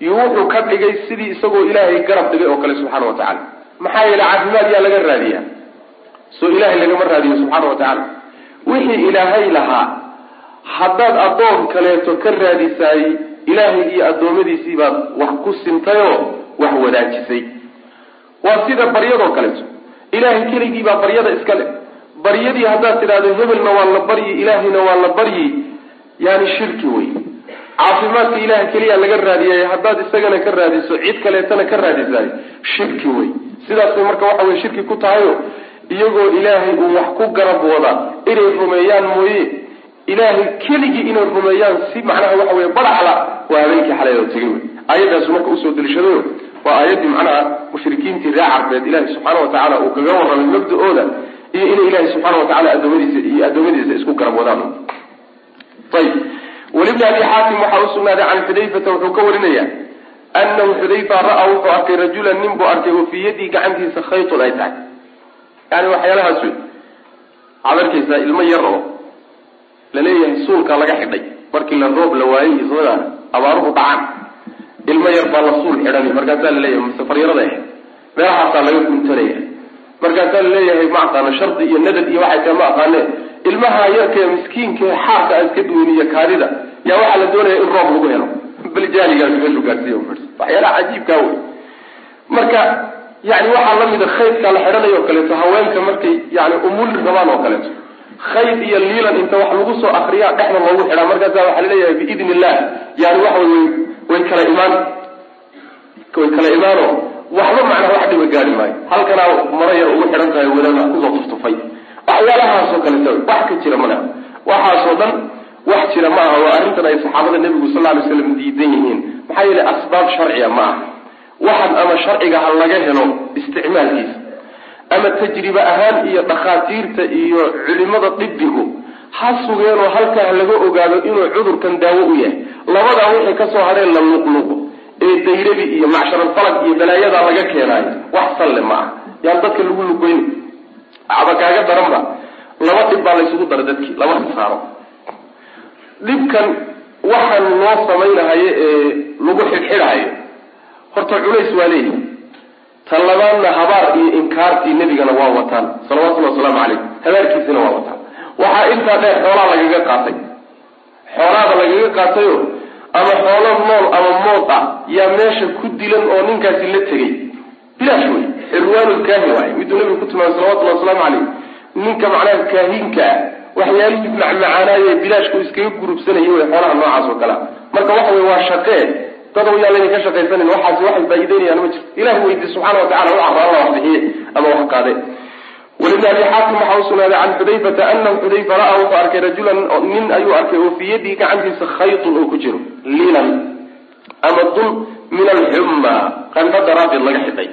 iyo wuxuu ka dhigay sidii isagoo ilaahay garab dhigay oo kale subxaana wa tacala maxaa yeele caafimaad yaa laga raadiyaa soo ilaahay lagama raadiyo subxaana wa tacaala. Wixii ilaahay lahaa haddaad addoon kaleeto ka raadisaay ilaahay iyo addoommadiisii baad wax ku sintayoo wax wadaajisay. Waa sida baryadoo kaleeto ilaahay keligii baa baryada iska le baryadii haddaad tidhahdo hebelna waa la baryi ilaahayna waa la baryi yani shirki wey caafimaadka ilaah keliya laga raadiyay haddaad isagana ka raadiso cid kaleetana ka raadisaay. Shirki wey. Sidaasay marka waxa wey shirki ku tahayo iyagoo ilaahay uu wax ku garab wada inay rumeeyaan mooye. Ilaahay keligii inay rumeeyaan si macnaha waxa wey badaxla waa habeenkii xalayoo tegay wey. Aayadaasu marka u soo daliishadayo waa aayaddii macnaha mushrikiintii ree carbeed ilaahay subxaana wa tacaala uu kaga warramay mabda-ooda iyo inay ilaahay subxaana wa tacala adoomadiisa iyo addoommadiisa isku garab wadaan. Ayib walibni abi xaatim waxaa usugnaaday can xudayfata wuxuu ka warinaya anahu xudayfa ra'a wuxuu arkay rajulan nin buu arkay oo fii yadii gacantiisa khaytun ay tahay. Yani waxyaalahaas wey waxaad arkaysaa ilmo yar oo la leeyahay suulka laga xidhay. Markii la roob la waayay ismada abaaruhu dhacaan. Ilmo yar baa la suul xidhanay markaasaa la leeyahay masafaryarada ah meelahaasaa laga guntanaya markaasaa la leeyahay ma aqaano shardi iyo nadad iyo waxay tahay ma aqaane ilmaha yarka miskiinkae xaarka a iska duwin iyo kaadida yaa waxaa la doonaya in roob lagu helo. Bal jaaligaas meeshu gaarsiiy waxyaalaha cajiibkaa wey marka yani waxaa lamida khaydka la xidhanayo o kaleeto haweenka markay yani umuli rabaan oo kaleeto. Khayd iyo liilan inta wax lagu soo akriyaa dhexda loogu xidhaa markaasa waxaa la leeyahay biidn illah yani waxa way way kala imaan. Way kala imaano. Waxba macnaa wax dhiba gaari maayo. Halkanaa maro yar ugu xidhan tahay waddada ku soo tuftufay waxyaalahaasoo kaleeto wax ka jira malaha waxaasoo dhan wax jira ma aha waa arrintan ay saxaabada nebigu sal ly slam diidan yihiin. Maxaa yeele asbaab sharciya ma aha. Waxan ama sharciga ha laga helo isticmaalkiisa. Ama tajribe ahaan iyo dhakhaatiirta iyo culimada dibigu ha sugeenoo halkaa laga ogaado inuu cudurkan daawo u yahay. Labadaa wixii ka soo hadheen la luqluqo ee dayrabi iyo macsharalfalag iyo balaayadaa laga keenaayo. Wax salle ma ah yaan dadka lagu lugoyn daranba. Laba dhib baa laysugu dara dadkii laba saaro. Dhibkan waxaan loo samaynahayo ee lagu xidhxidhayo horta culays waa leeyihi tan labaadna habaar iyo inkaartii nebigana waa wataan. Salawatullhi wasalaamu calayh habaarkiisina waa wataan. Waxaa intaa dheer xoolaa lagaga qaatay. Xoolaada lagaga qaatayo ama xoolo nool ama mood ah yaa meesha ku dilan oo ninkaasi la tegay bilaash wey irwaanulkaahin waaye. Miduu nabigu ku tilmaamay salawatullahi wasalaamu calayh ninka macnaha kaahinka ah waxyaalihii macmacaanaaye bilaashku iskaga gurubsanaya wey xoolaha noocaas oo kalea marka waxa wey waa shaqee. Dad yaa layna ka shaqaysanan waxaasi waxay faa'iideynayaan ma jirto. Ilah weydi subxana watacala u carra alla wax bixiye ama wax qaade walibni abi xaakim waxaa usugnaaday can xudayfata anahu xudayfa ra'a wuxuu arkay rajulan nin ayuu arkay oo fii yadihi gacantiisa khaytun oo ku jiro lilan ama dun min alxumma qandho daraaddeed laga xidhay.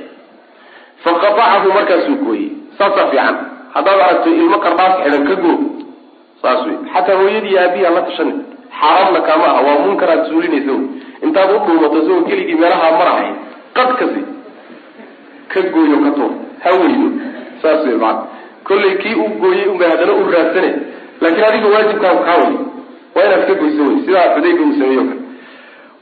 Faqatacahu markaasuu gooyey. Saasaa fiican haddaad aragto ilmo qardhaas xidhan ka goo saas wey xataa hooyadii aabihi la tashani xaaraamna kaama aha waa munkar aad suulinaysa wy intaad u dhuumato isagoo keligii meelaha marahay qad kasi ka gooyo ka tuur ha weydo saas wey maa kollay kii uu gooyey unbay haddana u raadsane laakiin adiga waajibkaagu kaa way waa inaad ka goyso wey sidaa xudayfa uu sameeyo kale.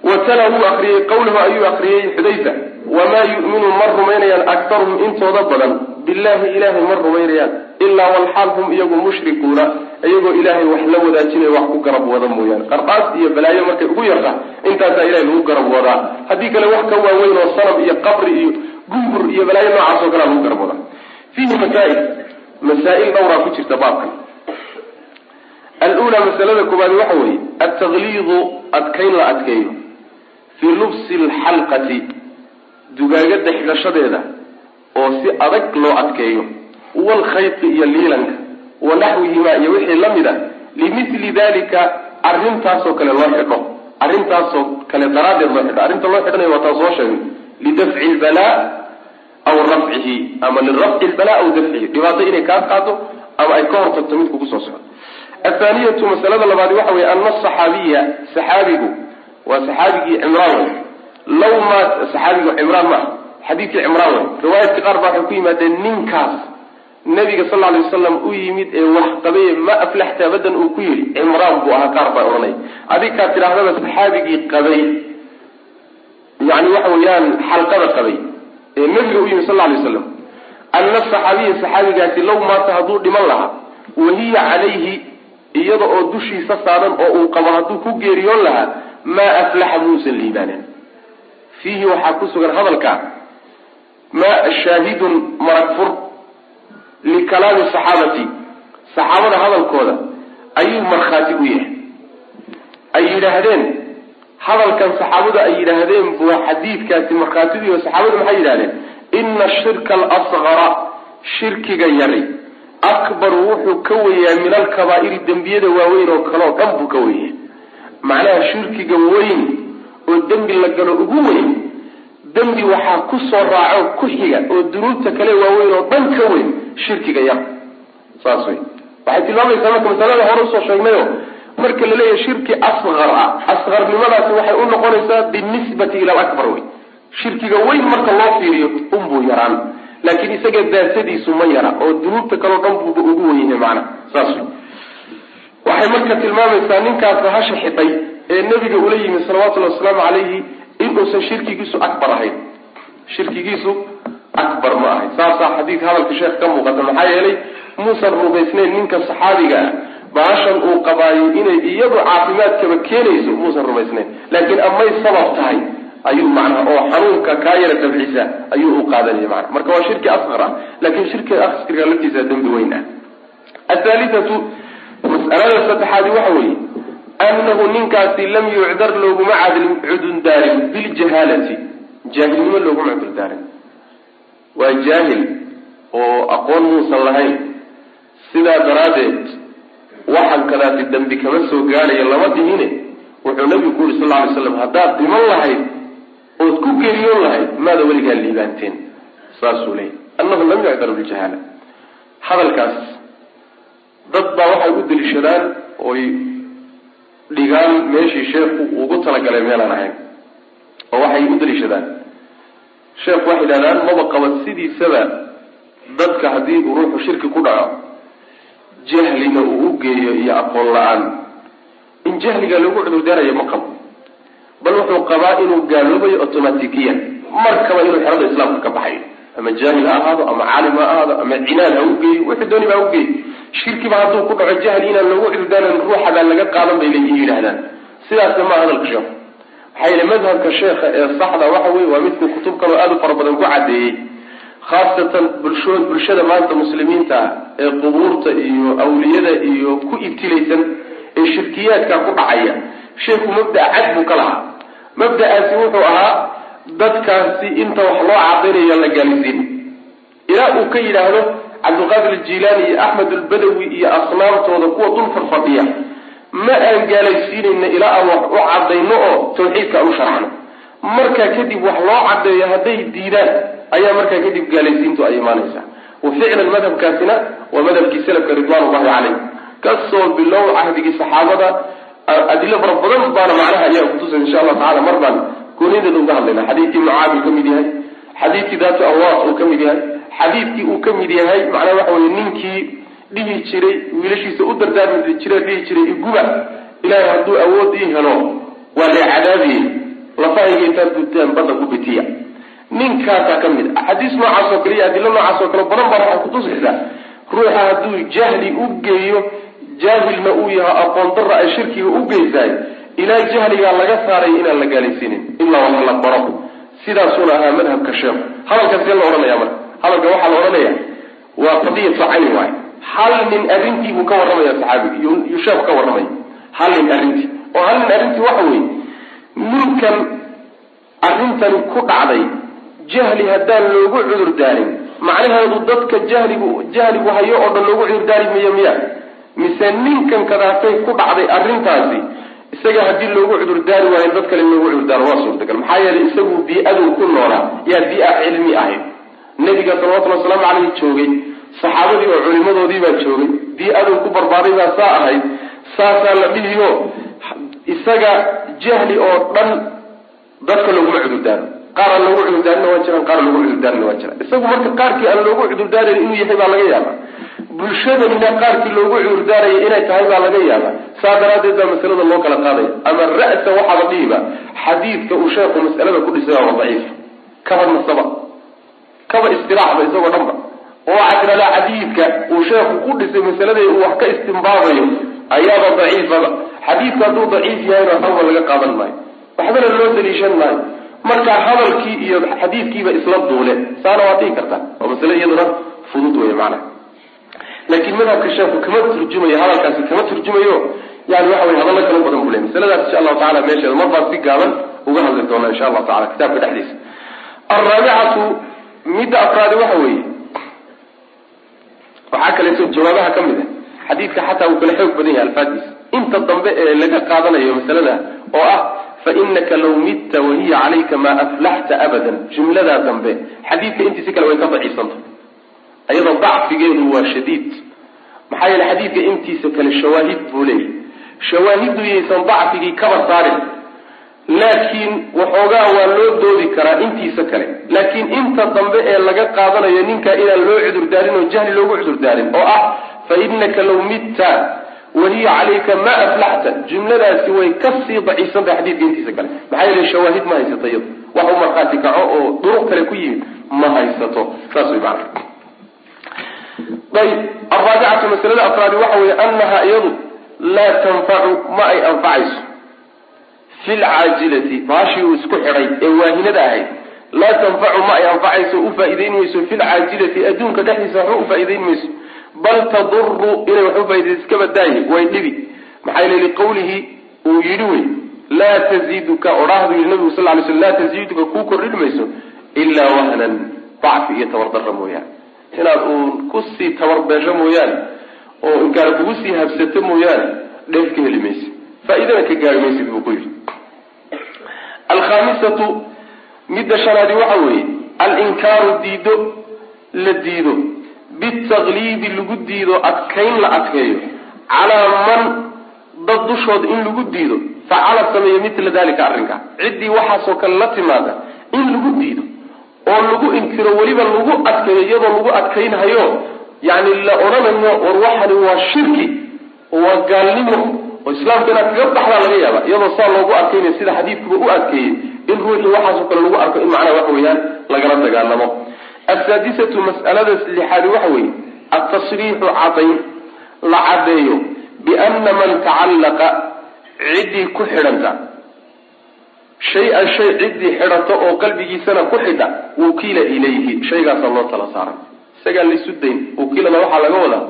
Watala wuu akriyey qawlahu ayuu akriyey xudayfa wamaa yu'minu ma rumaynayaan aktaruhum intooda badan billahi ilaahay ma rumaynayaan ilaa walxaal hum iyagu mushrikuuna iyagoo ilaahay wax la wadaajinayo wax ku garab wada mooyaane qardaas iyo balaayo markay ugu yarta intaasaa ilahay lagu garab wadaa haddii kale wax ka waaweyn oo sanab iyo qabri iyo gumbur iyo balaayo noocaas oo kalea lagu garab wadaa fiihi masaail masaa-il dhowraa ku jirta baabkan alula masalada koobaadi waxa weeye altaqliidu adkayn la adkeeyo fii lubsi alxalqati dugaagada xidhashadeeda oo si adag loo adkeeyo. Walkhayti iyo liilanka wa naxwihimaa iyo wixii la mid a limithli dalika arrintaasoo kale loo xidho arrintaasoo kale daraaddeed loo xidho arrinta loo xidhanayo waa taan soo sheegay. Lidafci lbalaa aw rafcihi ama lirafci lbalaa aw dafcihi. Dhibaato inay kaa qaado ama ay ka hortagto mid kugu soo socdo. Athaaniyatu masalada labaadi waxa weye ana asaxaabiya saxaabigu waa saxaabigii cimraan law maa saxaabigu cimraan maaha xadiidkii cimraan wey riwaayadka qaar baa waxay ku yimaadeen ninkaas nabiga sal alay wasalam u yimid ee wax qabaye ma aflaxta abadan uu ku yidhi cimraan buu ahaa qaar baa odhanay. Adinkaa tidhaahdaba saxaabigii qabay yani waxa weeyaan xalqada qabay ee nabiga u yimid sal alay waslam ana saxaabiya saxaabigaasi law maata hadduu dhiman lahaa wahiya calayhi iyada oo dushiisa saaran oo uu qabo hadduu ku geeriyoon lahaa maa aflaxa muusan liibaanen fiihi waxaa ku sugan hadalka ma shaahidun marag fur likalaami saxaabati. Saxaabada hadalkooda ayuu markhaati u yahay. Ay yidhaahdeen hadalkan saxaabadu ay yidhaahdeen buu xadiidkaasi markhaatidu yaho saxaabadu maxay yidhahdeen ina shirka alasgara shirkiga yari akbaru wuxuu ka weyaa min alkabaa'iri dembiyada waaweyn oo kale oo dhan buu ka weyaa macnaha shirkiga weyn oo dembi la galo ugu weyn dembi waxaa ku soo raaco ku xiga oo dunuubta kale waaweyn oo dhan ka weyn shirkiga yar. Saas wey waxay tilmaamaysaa marka masalada hore u soo sheegnayo marka la leeyahay shirki asqar ah. Asqarnimadaasi waxay u noqonaysaa binisbati ila alakbar wey shirkiga weyn marka loo fiiriyo unbuu yaraan. Laakiin isaga daasadiisu ma yara oo dunuubta kaleo dhan buuba ugu wenyahay macana saas waxay marka tilmaamaysaa ninkaas bahasha xidhay ee nebiga ula yimi salawatullhi wasalaamu calayhi inuusan shirkigiisu akbar ahayn. Shirkigiisu akbar ma ahayn. Saasaa xadiidka hadalka sheekh ka muuqata. Maxaa yeelay muusan rumaysnayn ninka saxaabiga ah. Bahashan uu qabaayo inay iyadu caafimaadkaba keenayso muusan rumaysnayn. Laakiin amay sabab tahay ayuu macnaha oo xanuunka kaa yara dabcisa ayuu u qaadanaya mana marka waa shirki asqar ah laakiin shirkiga asqarka laftiisa dembi weyn ah. Athaalithatu mas'alada saddexaadi waxa weeye annahu ninkaasi lam yucdar looguma cudundaarin biljahaalati jaahilnimo looguma cudurdaarin waa jaahil oo aqoon muusan lahayn sidaa daraaddeed waxan kadaati dembi kama soo gaadhayo lama dhihine wuxuu nabigu ku yuri sal lla alay slam haddaad dhiman lahayd ood ku geeriyoon lahayd maada weligaa liibaanteen saasuu leeyay annahu lam yucdar biljahaala hadalkaas dad baa waxay u deliishadaan oy dhigaan meeshii sheekhu ugu talagalay meelaan ahayn oo waxay u daliishadaan. Sheekhu waxay yidhahdaan maba qaba sidiisaba dadka haddii uu ruuxu shirki ku dhaco jahlina uu u geeyo iyo aqoon la'aan. In jahliga lagu cudurdaarayo ma qabo bal wuxuu qabaa inuu gaaloobayo automatikiyan markaba inuu xerada islaamka ka baxayo. Ama jaahil ha ahaado ama caalim ha ahaado ama cinaad ha u geeyo wixii dooni ba ha u geeyo shirkiba hadduu ku dhaco jahli inaan loogu cudurdaaran ruuxabaa laga qaadan bay leeyihi yidhahdaan sidaasna maa hadalka sheekhu maxaa yeele madhabka sheekha ee saxda waxa weye waa midku kutub kaloo aada u fara badan ku caddeeyey khaasatan bulsho bulshada maanta muslimiinta ah ee qubuurta iyo awliyada iyo ku ibtilaysan ee shirkiyaadka ku dhacaya. Sheekhu mabda' cad buu ka lahaa. Mabda'aasi wuxuu ahaa dadkaasi inta wax loo cadaynayo la gaalisiin ilaa uu ka yidhaahdo cabdulqaadir aljilaani iyo axmed albadawi iyo asnaamtooda kuwa dul farfadhiya ma aan gaalaysiinayna ilaa aan wax u cadayno oo tawxiidka aan u sharxno. Markaa kadib wax loo cadeeyo hadday diidaan ayaa markaa kadib gaalaysiintu ay imaanaysaa. Wa ficlan madhabkaasina waa madhabkii salafka ridwaan ullahi caleyh ka soo bilow cahdigii saxaabada adilo fara badan baana macnaha ayaa kutusa insha allah tacala mar baan goonideeda uga hadlayna xadiidkii mucaabi ka mid yahay xadiidkii daatu awaas uu ka mid yahay xadiidkii uu ka mid yahay macnaha waxa weye ninkii dhihi jiray wiilashiisa u dardaarmi jira dhihi jiray iguba ilaahay hadduu awood ii helo waa la cadaabiyey. Lafahayga intaad gutaan badda ku bitiya. Ninkaasaa ka mid a xadiis noocaas oo kale iyo adilo noocaas oo kale badan baa waxay kutusaysaa ruuxa hadduu jahli u geeyo jaahilna uu yahay aqoon darra ay shirkiga u geysaay ilaa jahligaa laga saaray inaan la gaalaysiinin ilaa wax la baro. Sidaasuuna ahaa madhabka sheekhu hadalkaas see la odhanaya marka hadalka waxaa la odhanaya waa qadiyatu cayni waay hal nin arrintii buu ka warramaya saxaabiga sheekhu ka warramaya hal nin arrintii. Oo hal nin arrintii waxa weeye ninkan arrintani ku dhacday jahli haddaan loogu cudur daarin. Macnaheedu dadka jahligu jahligu hayo oo dhan loogu cudurdaari mayo miya mise ninkan kadaasay ku dhacday arrintaasi isaga haddii loogu cudurdaari waayo dad kale loogu cudurdaaro waa suurtagal. Maxaa yeelay isagu bii-aduu ku noolaa yaa bii-a cilmi ahayd nebiga salawatullhi wasalaamu caleyhi joogay. Saxaabadii oo culimadoodii baa joogay. Bii-aduu ku barbaaday baa saa ahayd. Saasaa la dhihiyo. Isaga jahli oo dhan dadka looguma cudurdaaro qaar aan loogu cudurdaarina waa jiraan qaar loogu cudurdaarina waa jiraan. Isagu marka qaarkii aan loogu cudurdaaran inuu yahay baa laga yaabaa. Bulshadanina qaarkii loogu cudurdaaraya inay tahay baa laga yaabaa. Saa daraaddeed baa masalada loo kala qaadaya ama ra'sa waxaaba dhihiba. Xadiidka uu sheekhu mas'alada ku dhisay waa daciif. Kaba nasaba kaba istiraaxba isagoo dhanba. Oo tidhahdaa xadiidka uu sheekhu ku dhisay masalada uu wax ka istimbaabayo ayaaba daciifaba. Xadiidku hadduu daciif yahayna waxba laga qaadan maayo. Waxbana loo daliishan maayo. Marka hadalkii iyo xadiidkiiba isla duule saana waa dhihi kartaa waa masale iyaduna fudud wey macnaha. Laakiin madhabka sheekhu kama turjumayo hadalkaasi kama turjumayo yani waxa wey hadallo kala badan buu ley masaladaas insha allahu tacala meesheeda mar si gaaban uga hadli doonaa insha allahu tacala kitaabka dhexdiisa. Alraabicatu midda afraadi waxa weeye. Waxaa kaleeto jawaabaha ka mid a xadiidka xataa uu kala xoog badan yahay alfaadiisa inta dambe ee laga qaadanayo masalada oo ah fainaka law midta wahiya calayka maa aflaxta abadan. Jumladaa dambe xadiidka intiisi kale way ka daciifsanta ayadoo dacfigeedu waa shadiid. Maxaa yeele xadiidka intiisa kale shawaahid buu leeyahy shawaahiddu yaysan dacfigii kaba saarin laakiin waxoogaa waa loo doodi karaa intiisa kale. Laakiin inta dambe ee laga qaadanayo ninkaa inaan loo cudurdaarin oo jahli loogu cudurdaarin oo ah fa innaka law mitta wahiya calayka ma aflaxta. Jumladaasi way ka sii daciifsantahay xadiidka intiisa kale. Maxaa yeele shawaahid ma haysato iyado wax u markhaati kaco oo duruq kale ku yimid ma haysato. Saas way macana ayb alraabicatu masalada afraadi waxa weeye anaha iyadu laa tanfacu ma ay anfacayso fi lcaajilati baashii uu isku xidhay ee waahinada ahayd. Laa tanfacu ma ay anfacayso u faa'idayn mayso fi lcaajilati adduunka dhexdiisa waxba u faa'idayn mayso. Bal taduru inay wax u faaidayso iska badaaye way dhibi. Maxaa yele liqawlihi uu yidhi wey laa taziiduka odhaahdu yihi nabigu sal lay sl laa taziiduka kuu kordhin mayso ilaa wahnan dacfi iyo tabardara mooyaane. Inaad uun ku sii tabarbeesho mooyaane oo inkaana kugu sii habsato mooyaane dheef ka heli maysid faa-idana ka gaari maysid buu ku yidhi alkhaamisatu midda shanaadi waxa weeye alinkaaru diido la diido. Bitaqliidi lagu diido adkayn la adkeeyo. Calaa man dad dushood in lagu diido facala sameeyo mitla dalika arrinkaa ciddii waxaasoo kale la timaada in lagu diido oo lagu inkiro weliba lagu adkeeyo iyadoo lagu adkaynhayo yani la odhanayo war waxani waa shirki waa gaalnimo oo islaamka inaad kaga baxdaa laga yaaba iyadoo saa loogu adkaynayo sida xadiidkuba u adkeeyey in ruuxii waxaasoo kale lagu arko in macnaha waxa weeyaan lagala dagaalamo asaadisatu mas'alada lixaadi waxa weeye altasriixu cadayn la caddeeyo biana man tacallaqa ciddii ku xidhanta. Shay-an shay ciddii xidhato oo qalbigiisana ku xidha wukiila ilayhi shaygaasaa loo tala saaray. Isagaa laysu dayn wakiilada waxaa laga wadaa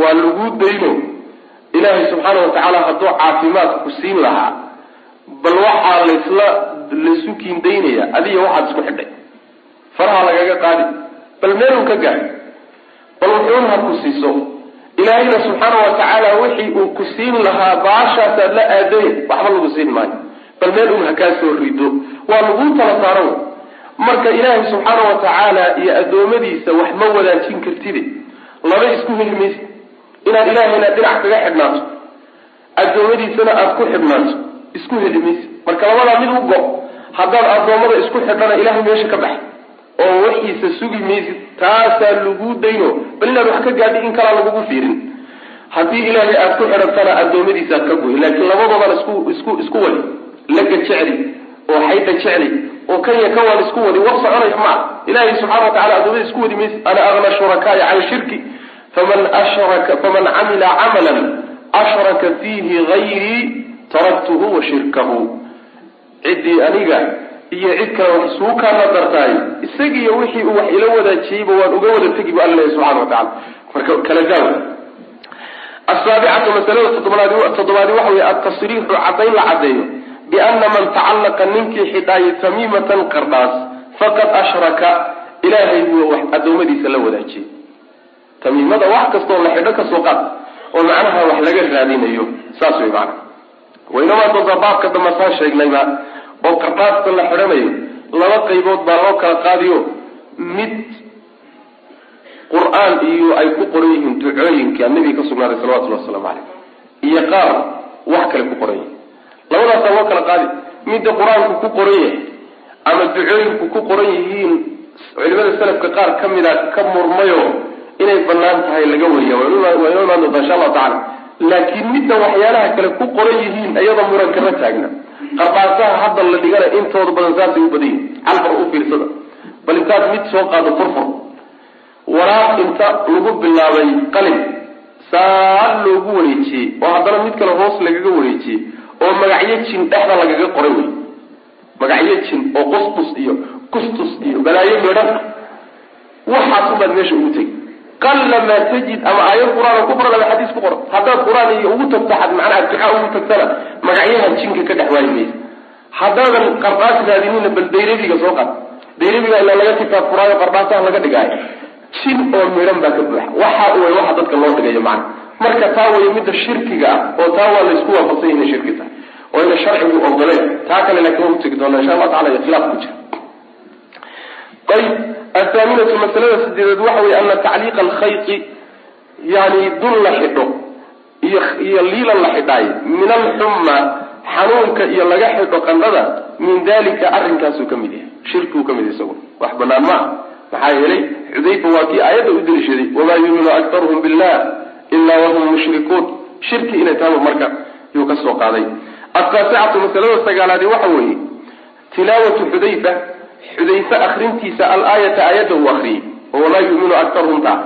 waa lagu dayno ilaahay subxaana watacaala hadduu caafimaadka ku siin lahaa bal waxaa laysla laysu kiindaynaya adiga waxaad isku xidhay. Faraha lagaga qaadi bal meelun ka gaadhi bal wuxuun ha ku siiso. Ilaahayna subxaana watacaala wixii uu ku siin lahaa baashaasaad la aaday waxba lagu siin maayo. Bal meel un ha kaa soo rido waa laguu tala saaran marka ilaahay subxaana watacaala iyo addoommadiisa wax ma wadaajin kartide. Laba isku heli maysa inaad ilaahayna dhinac kaga xidhnaato. Addoommadiisana aada ku xidhnaato. Isku heli maysa. Marka labadaa mid u go haddaad addoommada isku xidhana ilahay meesha ka bax oo waxiisa sugi maysid taasaa lagu dayno. Bal inaad wax ka gaadhi in kalaa lagugu fiirin. Haddii ilaahay aada ku xidhantana addoommadiisa aad ka goy laakiin labadoodan isku isku isku wadi. Laga jecli oo xayda jecli oo kanya ka wad isku wadi. War soconaya maa ilaahay subxana watacala addoommadiisa isku wadi maysid. Ana agna shurakaaya can shirki faman camila camalan ashraka fiihi gayrii taraktuhu wa shirkahu ciddii aniga iyo cid kale wax isuu kaana dartaay isagiiyo wixii uu wax ila wadaajiyeyba waan uga wada tegi bu alla subxana watacala marka kala gaaw asaabicatu masalada toddobaadi toddobaadi waxa weye altasriixu caddayn la caddeeyo biana man tacallaqa ninkii xidhaayay tamiimatan qardhaas faqad ashraka ilaahay buu wax addoommadiisa la wadaajiyey tamiimada wax kastoo la xidho ka soo qaad oo macnaha wax laga raadinayo saas wey macana waynamaa doontaa baabka dambe saan sheegnayba oo qardhaasta la xidhanayo laba qaybood baa loo kala qaadiyo. Mid qur'aan iyo ay ku qoran yihiin ducooyinka nabiga ka sugnaaday salawatullhi wasalaamu caleyh iyo qaar wax kale ku qoran yihiin labadaasaa loo kala qaadi. Midda qur'aanku ku qoran yahay ama ducooyinku ku qoran yihiin culimada salafka qaar ka mida ka murmayo inay bannaan tahay laga wariya. Waa insha allahu tacala laakiin midda waxyaalaha kale ku qoran yihiin iyadoo muran kama taagna. Qardhaasaha hadda la dhigana intooda badan saasay u badan yihiin calfar u fiirsada. Bal intaad mid soo qaado furfur. Waraaq inta lagu bilaabay qalin saa loogu wareejiyey oo haddana mid kale hoos lagaga wareejiyey oo magacyo jin dhexda lagaga qoray wey. Magacyo jin oo qusqus iyo kustus iyo balaayo midhan waxaasubaad meesha ugu tegi qalla maa tajid ama aayad qur'aan ku qoran ama xadiis ku qoran. Haddaad qur'aan ugu tagto xad macnaha duca ugu tagtana magacyaha jinka ka dhex waayi maysa haddaadan qardhaas raadinina bal dayrabiga soo qad dayrabiga ilaa laga kitaab furaayo qardhaasaha laga dhigaayo. Jin oo midhan baa ka buuxa. Waxa way waxa dadka loo dhigayo macna. Marka taa way midda shirkiga ah oo taa waa laysku waafaqsan yahay shirki tahay oo ina sharcigu ogoleen taa kale laakiin waa doona insha allah tacala iyo khilaaf ku jira. Ayb athaaminatu masalada sideedeed waxa weye ana tacliiqa alkhayqi yani dun la xidho iyo liilan la xidhaay min alxumma xanuunka iyo laga xidho qandhada min dalika arrinkaasuu ka mid yahay. Shirkiuu ka mid yahay isagu. Wax banaan ma maxaa yeelay xudayfa waa kii aayadda u deliishaday wamaa yuuminu aktaruhum billah ilaa wahum mushrikuun. Shirki inay tahaba marka yuu ka soo qaaday. Ataasicatu masalada sagaalaadi waxa weeye tilaawatu xudayfa xudayfe akrintiisa alaayata aayadda uu akriyey oo wamaa yuuminu aktaruhum taa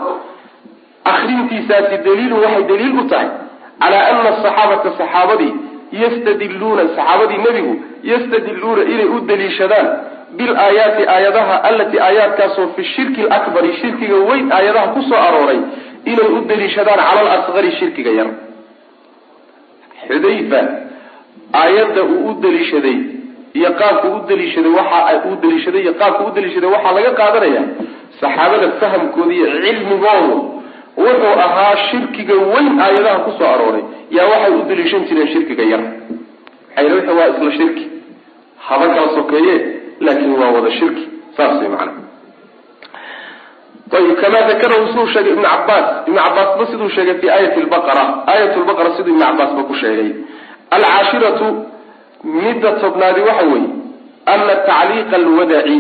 akrintiisaasi daliilun waxay daliil u tahay calaa ana asaxaabata saxaabadii yastadiluuna saxaabadii nebigu yastadiluuna inay u daliishadaan bilaayaati aayadaha allatii aayaadkaasoo fi shirki lakbari shirkiga weyn aayadaha ku soo arooray inay u daliishadaan cala alasqari shirkiga yar. Xudayfa aayadda uu u daliishaday iyo qaabku u daliishaday waxa uu daliishaday iyo qaabku u daliishaday waxaa laga qaadanaya saxaabada fahamkooda iyo cilmigoodu wuxuu ahaa shirkiga weyn aayadaha ku soo arooray. Yaa waxay u daliishan jireen shirkiga yar. Maxay waa isla shirki. Haba kala sokeeye laakin waa wada shirki. Saas way macana ayib kamaa dakarahu siduu sheegay ibnu cabaas ibnu cabaasba siduu sheegay fi aayati lbaqara aayat lbaqara siduu ibnu cabaasba ku sheegay. Alcaashiratu midda tobnaadi waxa weeye ana tacliiqa alwadaci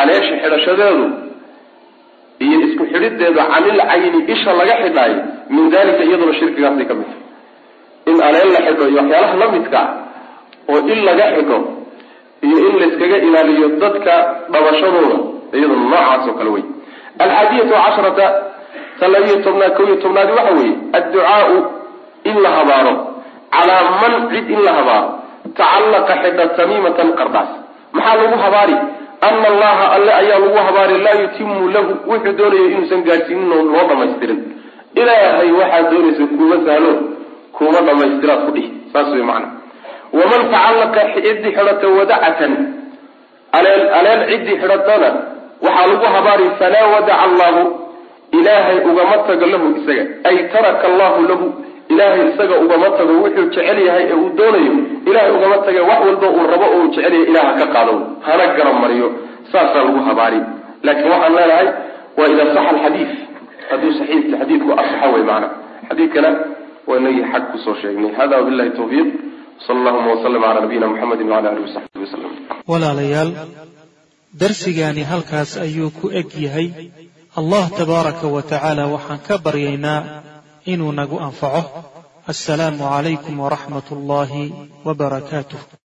aleesha xidhashadeedu iyo isku xidhideeda canil cayni isha laga xidhaayo min dalika iyaduna shirkigaasay ka mid tahay. In aleel la xidho iyo waxyaalaha la midka ah oo in laga xidho iyo in layskaga ilaaliyo dadka dhabashadooda iyaduna noocaas oo kale wey alxaadiyatu casharata ta labiyo tobnaad ko iyo tobnaadi waxa weeye adducaau in la habaaro calaa man cid in la habaaro tacallaqa xidha tamiimatan qardaas. Maxaa lagu habaari? Ana allaha alle ayaa lagu habaari laa yutimu lahu wuxuu doonaya inuusan gaadhsiinin oo loo dhamaystirin ilaahay waxaad doonaysa kuuma sahlo kuuma dhamaystiraad ku dhihi. Saas wey macana waman tacallaqa ciddii xidhata wadacatan aleel aleel ciddii xidhatana waxaa lagu habaari falaa wadaca allahu ilaahay ugama tago lahu isaga. Ay taraka allahu lahu ilaahay isaga ugama tago wuxuu jecel yahay ee uu doonayo ilahay ugama taga wax walba uu rabo oo uu jecel yahay ilaah ka qaado hana garab mariyo. Saasaa lagu habaari. Laakiin waxaan leenahay waa idaa saxa alxadiid hadduu saxiix xadiidku asaxa wey maana xadiidkana waa inagii xag ku soo sheegnay. Hada wabillahi tawfiiq. Sal allahuma waslm cala nabiyina muxamedi wala alihi wasaxbihi waslm walaalayaal darsigaani halkaas ayuu ku eg yahay. Allah tabaaraka wa tacaala waxaan ka baryaynaa inuu nagu anfaco. Assalaamu calaykum waraxmat ullaahi wabarakaatuh